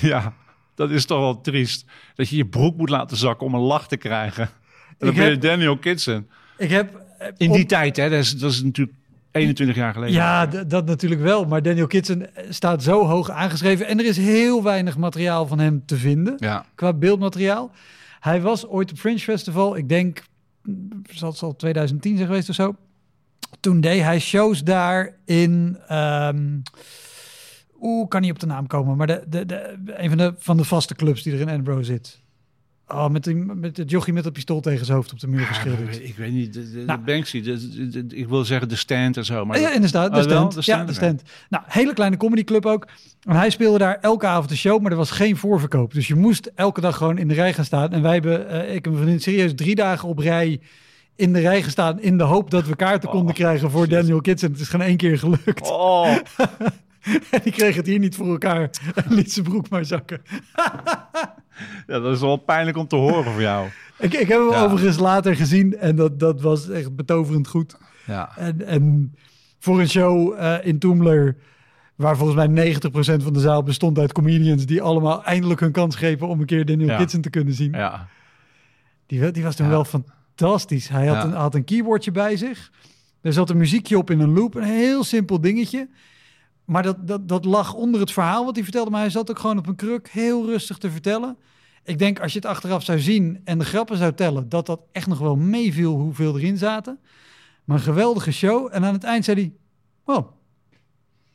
Speaker 2: Ja, dat is toch wel triest. Dat je je broek moet laten zakken om een lach te krijgen. En dan
Speaker 1: Ik
Speaker 2: ben je
Speaker 1: heb-
Speaker 2: Daniel Kitson.
Speaker 1: Ik heb... eh,
Speaker 2: In
Speaker 1: op-
Speaker 2: die tijd, hè, dat is, dat is natuurlijk 21 jaar geleden.
Speaker 1: Ja, dat natuurlijk wel. Maar Daniel Kitson eh, staat zo hoog aangeschreven. En er is heel weinig materiaal van hem te vinden.
Speaker 2: Ja.
Speaker 1: Qua beeldmateriaal. Hij was ooit op Fringe Festival. Ik denk, zal het zal 2010 zijn geweest of zo. Toen deed hij shows daar in... ehm Oeh, kan niet op de naam komen. Maar de, de, de, een van de, van de vaste clubs die er in Edinburgh zit. Oh, met, die, met het jochie met het pistool tegen zijn hoofd op de muur
Speaker 2: Ja,
Speaker 1: geschilderd.
Speaker 2: ik weet niet, de, de,
Speaker 1: Nou.
Speaker 2: de Banksy, de, ik wil zeggen de stand en zo. Maar
Speaker 1: ja, inderdaad, de
Speaker 2: Oh,
Speaker 1: stand.
Speaker 2: De
Speaker 1: Ja,
Speaker 2: stand,
Speaker 1: de stand. Nou, hele kleine comedyclub ook. En hij speelde daar elke avond de show, maar er was geen voorverkoop. Dus je moest elke dag gewoon in de rij gaan staan. En wij hebben, eh, ik en mijn vriendin, serieus drie dagen op rij in de rij gestaan... in de hoop dat we kaarten konden
Speaker 2: Oh,
Speaker 1: krijgen voor
Speaker 2: shit.
Speaker 1: Daniel Kitson. Het is geen één keer gelukt.
Speaker 2: Oh,
Speaker 1: En die kreeg het hier niet voor elkaar en liet zijn broek maar zakken.
Speaker 2: ja, dat is wel pijnlijk om te horen voor jou.
Speaker 1: Ik, ik heb hem
Speaker 2: Ja.
Speaker 1: overigens later gezien en dat, dat was echt betoverend goed.
Speaker 2: Ja,
Speaker 1: En, en voor een show eh, in Toomler, waar volgens mij 90% van de zaal bestond uit comedians die allemaal eindelijk hun kans grepen om een keer Daniel
Speaker 2: Ja.
Speaker 1: Kitson te kunnen zien.
Speaker 2: ja.
Speaker 1: Die, die was toen
Speaker 2: Ja.
Speaker 1: wel fantastisch. Hij had, een, had een keyboardje bij zich. Er zat een muziekje op in een loop. Een heel simpel dingetje. Maar dat, dat, dat lag onder het verhaal wat hij vertelde. Maar hij zat ook gewoon op een kruk heel rustig te vertellen. Ik denk als je het achteraf zou zien en de grappen zou tellen... dat dat echt nog wel meeviel hoeveel erin zaten. Maar een geweldige show. En aan het eind zei hij... Well,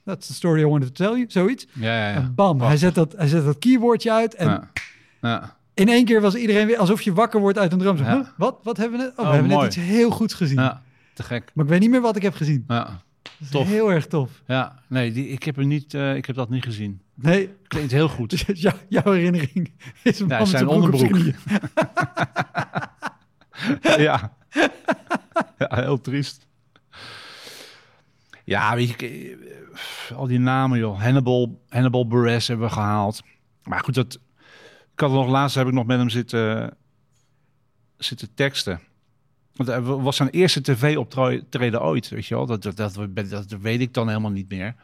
Speaker 1: that's the story I wanted to tell you. Zoiets.
Speaker 2: Ja, ja, ja.
Speaker 1: En bam, hij zet, dat, hij zet dat keyboardje uit. En in één keer was iedereen weer alsof je wakker wordt uit een droom. Huh? Wat? Wat hebben we net? Oh, we
Speaker 2: Oh,
Speaker 1: hebben
Speaker 2: mooi.
Speaker 1: net iets heel goeds gezien.
Speaker 2: te gek.
Speaker 1: Maar ik weet niet meer wat ik heb gezien.
Speaker 2: Ja, Tof.
Speaker 1: heel erg tof.
Speaker 2: ja. nee, die, ik, heb hem niet, eh, ik heb dat niet gezien.
Speaker 1: Nee,
Speaker 2: Klinkt heel goed.
Speaker 1: jou- jouw herinnering is een
Speaker 2: zijn onderbroek. ja, heel triest. Ja, weet je, eh, al die namen, joh. Hannibal, Hannibal Buress hebben we gehaald. Maar goed, dat, ik had nog laatst heb ik nog met hem zitten, zitten teksten. Want het was zijn eerste tv-optreden ooit, weet je wel. Dat, dat, dat, dat weet ik dan helemaal niet meer.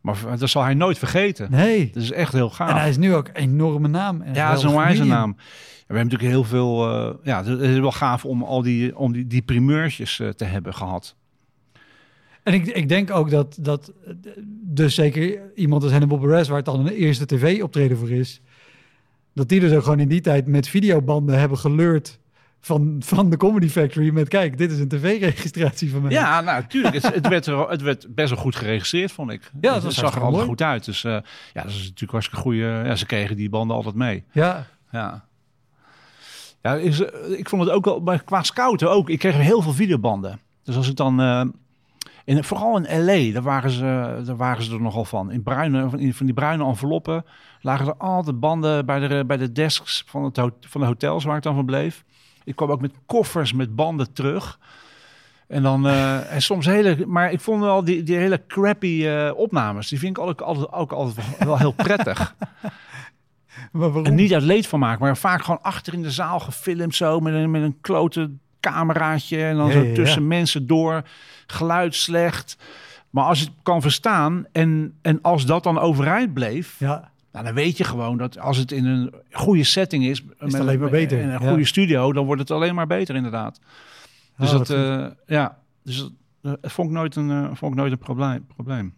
Speaker 2: Maar dat zal hij nooit vergeten.
Speaker 1: Nee.
Speaker 2: Dat is echt heel gaaf.
Speaker 1: En hij is nu ook een enorme naam. En
Speaker 2: ja, zo'n wijze naam. we hebben natuurlijk heel veel... Uh, ja, het is wel gaaf om al die, om die, die primeursjes uh, te hebben gehad.
Speaker 1: En ik, ik denk ook dat, dat dus zeker iemand als Hannibal Buress, waar het dan een eerste tv-optreden voor is, dat die dus ook gewoon in die tijd met videobanden hebben geleurd van, van de Comedy Factory met kijk, dit is een tv-registratie van mij.
Speaker 2: Ja, nou, natuurlijk. Het, het, werd, het werd best wel goed geregistreerd, vond ik.
Speaker 1: Ja, dat
Speaker 2: het zag er altijd goed uit. Dus uh, ja, dat is natuurlijk hartstikke goede. Ja, ze kregen die banden altijd mee.
Speaker 1: Ja.
Speaker 2: Ja. Ja, is, ik vond het ook wel, qua scouten ook. Ik kreeg heel veel videobanden. Dus als ik dan, uh, in, vooral in LA, daar waren, ze, daar waren ze er nogal van. In, bruine, in van die bruine enveloppen lagen er altijd banden bij de, bij de desks van, het, van de hotels waar ik dan van bleef. Ik kwam ook met koffers met banden terug. En dan, uh, en soms hele, maar ik vond wel die, die hele crappy uh, opnames, die vind ik ook altijd, ook altijd wel heel prettig. en niet uit leed van maken, maar vaak gewoon achter in de zaal gefilmd zo met een, met een klote cameraatje en dan ja, zo tussen ja. mensen door, geluid slecht. Maar als je het kan verstaan en, en als dat dan overeind bleef,
Speaker 1: ja.
Speaker 2: Nou, dan weet je gewoon dat als het in een goede setting is,
Speaker 1: is met, het alleen maar beter.
Speaker 2: In een goede studio, dan wordt het alleen maar beter, inderdaad. Dus oh, dat, uh, ja, dus dat uh, vond ik nooit een, uh, vond ik nooit een probleem. probleem.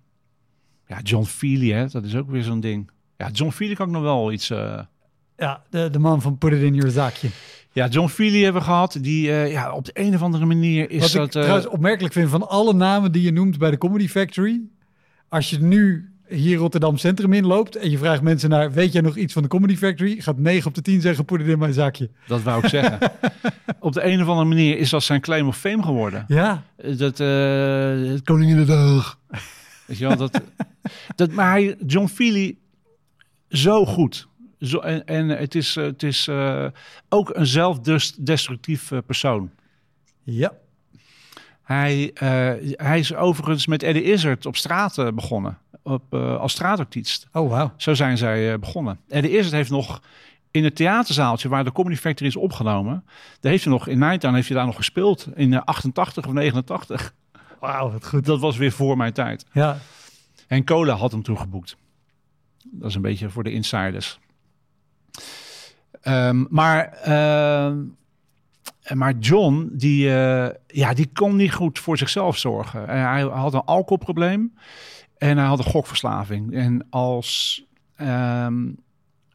Speaker 2: Ja, John Feely, hè, dat is ook weer zo'n ding. Ja, John Feely kan ik nog wel iets.
Speaker 1: Ja, de, de man van Put It In Your Zakje.
Speaker 2: Ja, John Feely hebben we gehad. Die ja, op de een of andere manier is
Speaker 1: Wat
Speaker 2: dat.
Speaker 1: ik trouwens opmerkelijk vind van alle namen die je noemt bij de Comedy Factory. Als je nu hier Rotterdam Centrum inloopt en je vraagt mensen naar, weet jij nog iets van de Comedy Factory? Gaat 9 op de 10 zeggen, poeder in mijn zakje.
Speaker 2: Dat wou ik zeggen. op de een of andere manier is dat zijn claim of fame geworden.
Speaker 1: Ja.
Speaker 2: Dat, uh, koningin de dag. Weet je wel, dat, dat, maar hij, John Feely, zo goed. Zo, en, en het is, het is uh, ook een zelfdestructief persoon.
Speaker 1: Ja.
Speaker 2: Hij, uh, hij is overigens met Eddie Izzard op straat begonnen op, uh, als straatartiest.
Speaker 1: Oh, wow.
Speaker 2: Zo zijn zij uh, begonnen. En de eerste heeft nog in het theaterzaaltje waar de Comedy Factory is opgenomen. Daar heeft hij nog, in mijn heeft hij daar nog gespeeld. In uh, 88 of 89.
Speaker 1: Wauw, wat goed.
Speaker 2: Dat was weer voor mijn tijd.
Speaker 1: Ja.
Speaker 2: En Cola had hem toen geboekt. Dat is een beetje voor de insiders. Um, maar, uh, maar John, die, uh, ja, die kon niet goed voor zichzelf zorgen. hij had een alcoholprobleem. En hij had een gokverslaving. En als. Um,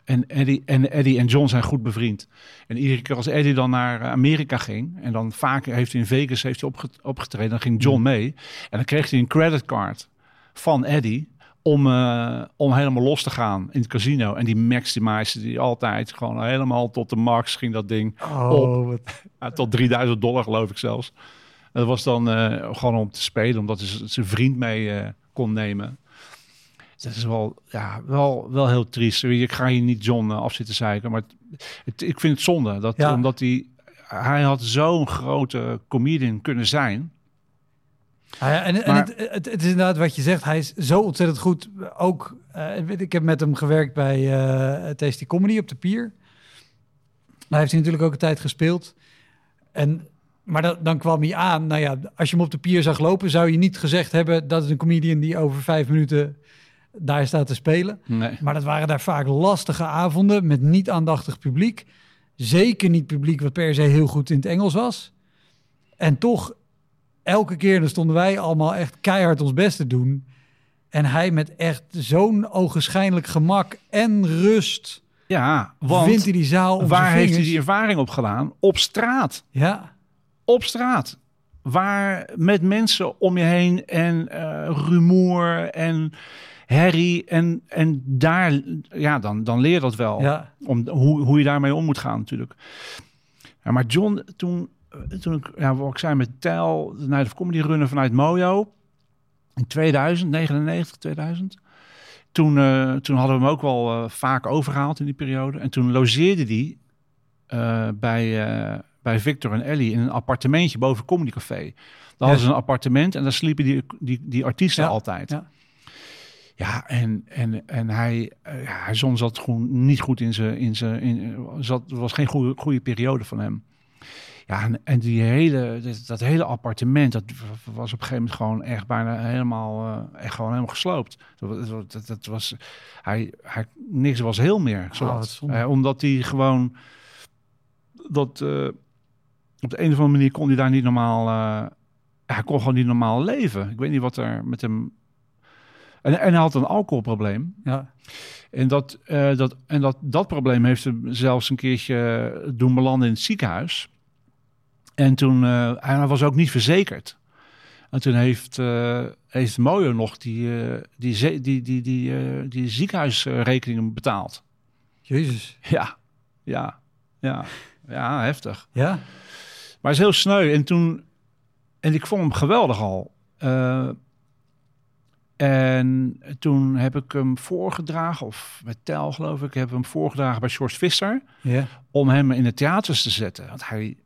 Speaker 2: en Eddie, en Eddie en John zijn goed bevriend. En iedere keer als Eddie dan naar Amerika ging. En dan vaak heeft hij in Vegas heeft hij opge, opgetreden. Dan ging John mee. En dan kreeg hij een creditcard van Eddie. Om, uh, om helemaal los te gaan in het casino. En die maximize die altijd gewoon helemaal tot de max ging dat ding
Speaker 1: oh,
Speaker 2: op.
Speaker 1: Wat...
Speaker 2: Tot 3000 dollar geloof ik zelfs. En dat was dan uh, gewoon om te spelen. Omdat zijn vriend mee... Kon nemen. Dat is wel, ja, wel, wel heel triest. Ik ga hier niet John uh, af zitten zeiken, maar het, het, ik vind het zonde. Dat,
Speaker 1: ja.
Speaker 2: Omdat hij, hij had zo'n grote comedian kunnen zijn.
Speaker 1: Ah ja, en, maar, en het, het, het, is inderdaad wat je zegt. Hij is zo ontzettend goed. Ook, uh, ik heb met hem gewerkt bij uh, Tasty Comedy op de Pier. Daar heeft hij natuurlijk ook een tijd gespeeld. En maar dan, dan, kwam hij aan. Nou ja, als je hem op de pier zag lopen, zou je niet gezegd hebben dat is een comedian die over vijf minuten daar staat te spelen.
Speaker 2: Nee.
Speaker 1: Maar dat waren daar vaak lastige avonden met niet aandachtig publiek. Zeker niet publiek wat per se heel goed in het Engels was. En toch, elke keer dan stonden wij allemaal echt keihard ons best te doen. En hij met echt zo'n ogenschijnlijk gemak en rust.
Speaker 2: Ja, want
Speaker 1: vindt hij die zaal
Speaker 2: waar heeft hij die ervaring op gedaan? Op straat.
Speaker 1: Ja
Speaker 2: op straat. Waar met mensen om je heen en uh, rumoer en herrie. En, en daar, ja, dan, dan leer je dat wel.
Speaker 1: Ja.
Speaker 2: Om, hoe, hoe je daarmee om moet gaan natuurlijk. Ja, maar John, toen, toen ik, ja, wat ik zei met Tel, naar de comedy runnen vanuit Mojo. In 2000, 99, 2000. Toen, uh, toen hadden we hem ook wel uh, vaak overgehaald in die periode. En toen logeerde die bij bij Victor en Ellie in een appartementje boven Comedy Café. Daar hadden ze een appartement en daar sliepen die, die, die artiesten altijd.
Speaker 1: Ja.
Speaker 2: Ja, en, en, en hij, uh, ja, hij zon zat gewoon niet goed in zijn. In zijn in, zat, was geen goede, goede periode van hem. Ja, en, en die hele, dat, dat hele appartement, dat was op een gegeven moment gewoon echt bijna helemaal, eh, echt gewoon helemaal gesloopt. Dat, dat, dat, dat was, hij, hij, niks was heel meer.
Speaker 1: Wat zonde.
Speaker 2: Eh, omdat hij gewoon, dat, eh, op de een of andere manier kon hij daar niet normaal, eh, hij kon gewoon niet normaal leven. Ik weet niet wat er met hem, en, en hij had een alcoholprobleem.
Speaker 1: Ja.
Speaker 2: En, dat, eh, dat, en dat, dat probleem heeft hem zelfs een keertje doen belanden in het ziekenhuis. En toen, eh, hij was ook niet verzekerd. En toen heeft, eh heeft Mojo nog die, die, die, die, die, die ziekenhuisrekeningen betaald.
Speaker 1: Jezus.
Speaker 2: Ja, ja, ja, ja, heftig.
Speaker 1: Ja?
Speaker 2: Maar hij is heel sneu. En toen, en ik vond hem geweldig al. Eh, en toen heb ik hem voorgedragen, of met Tel geloof ik, heb ik hem voorgedragen bij George Visser. Om hem in de theaters te zetten. Want hij,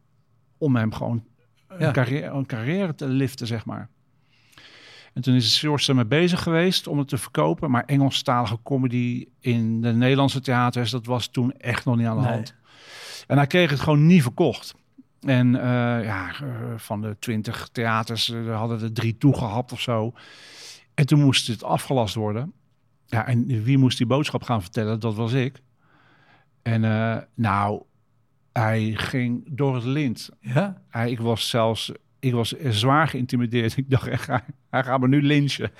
Speaker 2: om hem gewoon een,
Speaker 1: Ja.
Speaker 2: carrière, een carrière te liften, zeg maar. En toen is George ermee bezig geweest om het te verkopen. Maar Engelstalige comedy in de Nederlandse theaters, dat was toen echt nog niet aan de
Speaker 1: Nee.
Speaker 2: hand. En hij kreeg het gewoon niet verkocht. En eh, ja, eh, van de twintig theaters eh, hadden er drie toegehapt of zo. En toen moest het afgelast worden. Ja, en wie moest die boodschap gaan vertellen? Dat was ik. En nou, hij ging door het lint.
Speaker 1: Ja?
Speaker 2: Hij, ik was zelfs, ik was zwaar geïntimideerd. Ik dacht echt, hij, hij gaat me nu lynchen.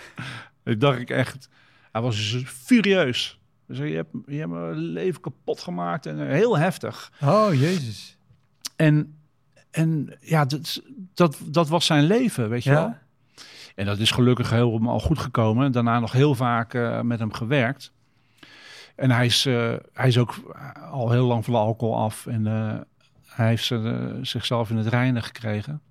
Speaker 2: Ik dacht ik echt, hij was furieus. Dus je hebt, je hebt mijn leven kapot gemaakt en heel heftig.
Speaker 1: Oh, Jezus.
Speaker 2: En, en ja, dat, dat, dat was zijn leven, weet je wel.
Speaker 1: Ja?
Speaker 2: En dat is gelukkig helemaal goed gekomen. Daarna nog heel vaak eh, met hem gewerkt. En hij is, eh, hij is ook al heel lang van de alcohol af. En eh, hij heeft ze, eh, zichzelf in het reinen gekregen.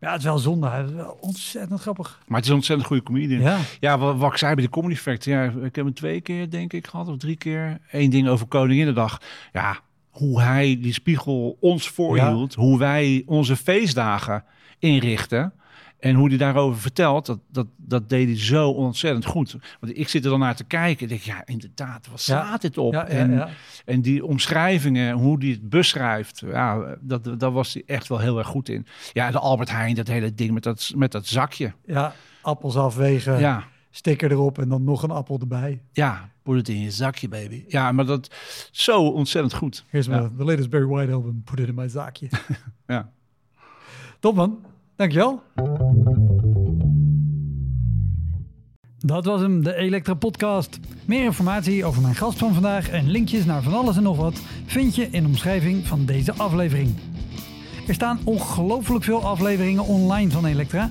Speaker 1: Ja, het is wel zonde. Hij is wel ontzettend grappig.
Speaker 2: Maar het is een ontzettend goede comedian. Ja,
Speaker 1: Ja.
Speaker 2: wat, wat ik zei bij de Comedy Factory. Ja, ik heb hem twee keer, denk ik, gehad. Of drie keer. Eén ding over Koninginnedag. Ja, hoe hij die spiegel ons voorhield. Hoe wij onze feestdagen inrichten. En hoe hij daarover vertelt, dat, dat, dat deed hij zo ontzettend goed. Want ik zit er dan naar te kijken en denk, ja, inderdaad, wat
Speaker 1: Ja.
Speaker 2: slaat dit op?
Speaker 1: Ja,
Speaker 2: en, en die omschrijvingen, hoe hij het beschrijft, ja, dat, daar was hij echt wel heel erg goed in. Ja, de Albert Heijn, dat hele ding met dat, met dat zakje.
Speaker 1: ja. Appels afwegen,
Speaker 2: Ja,
Speaker 1: sticker erop en dan nog een appel erbij.
Speaker 2: ja, put het in je zakje, baby. Ja, maar dat zo ontzettend goed.
Speaker 1: Here's
Speaker 2: Ja.
Speaker 1: my, the latest Barry White album. Put it in my zaakje.
Speaker 2: Ja.
Speaker 1: Top man. Dankjewel. Dat was hem, de Elektra Podcast. Meer informatie over mijn gast van vandaag en linkjes naar van alles en nog wat vind je in de omschrijving van deze aflevering. Er staan ongelooflijk veel afleveringen online van Elektra.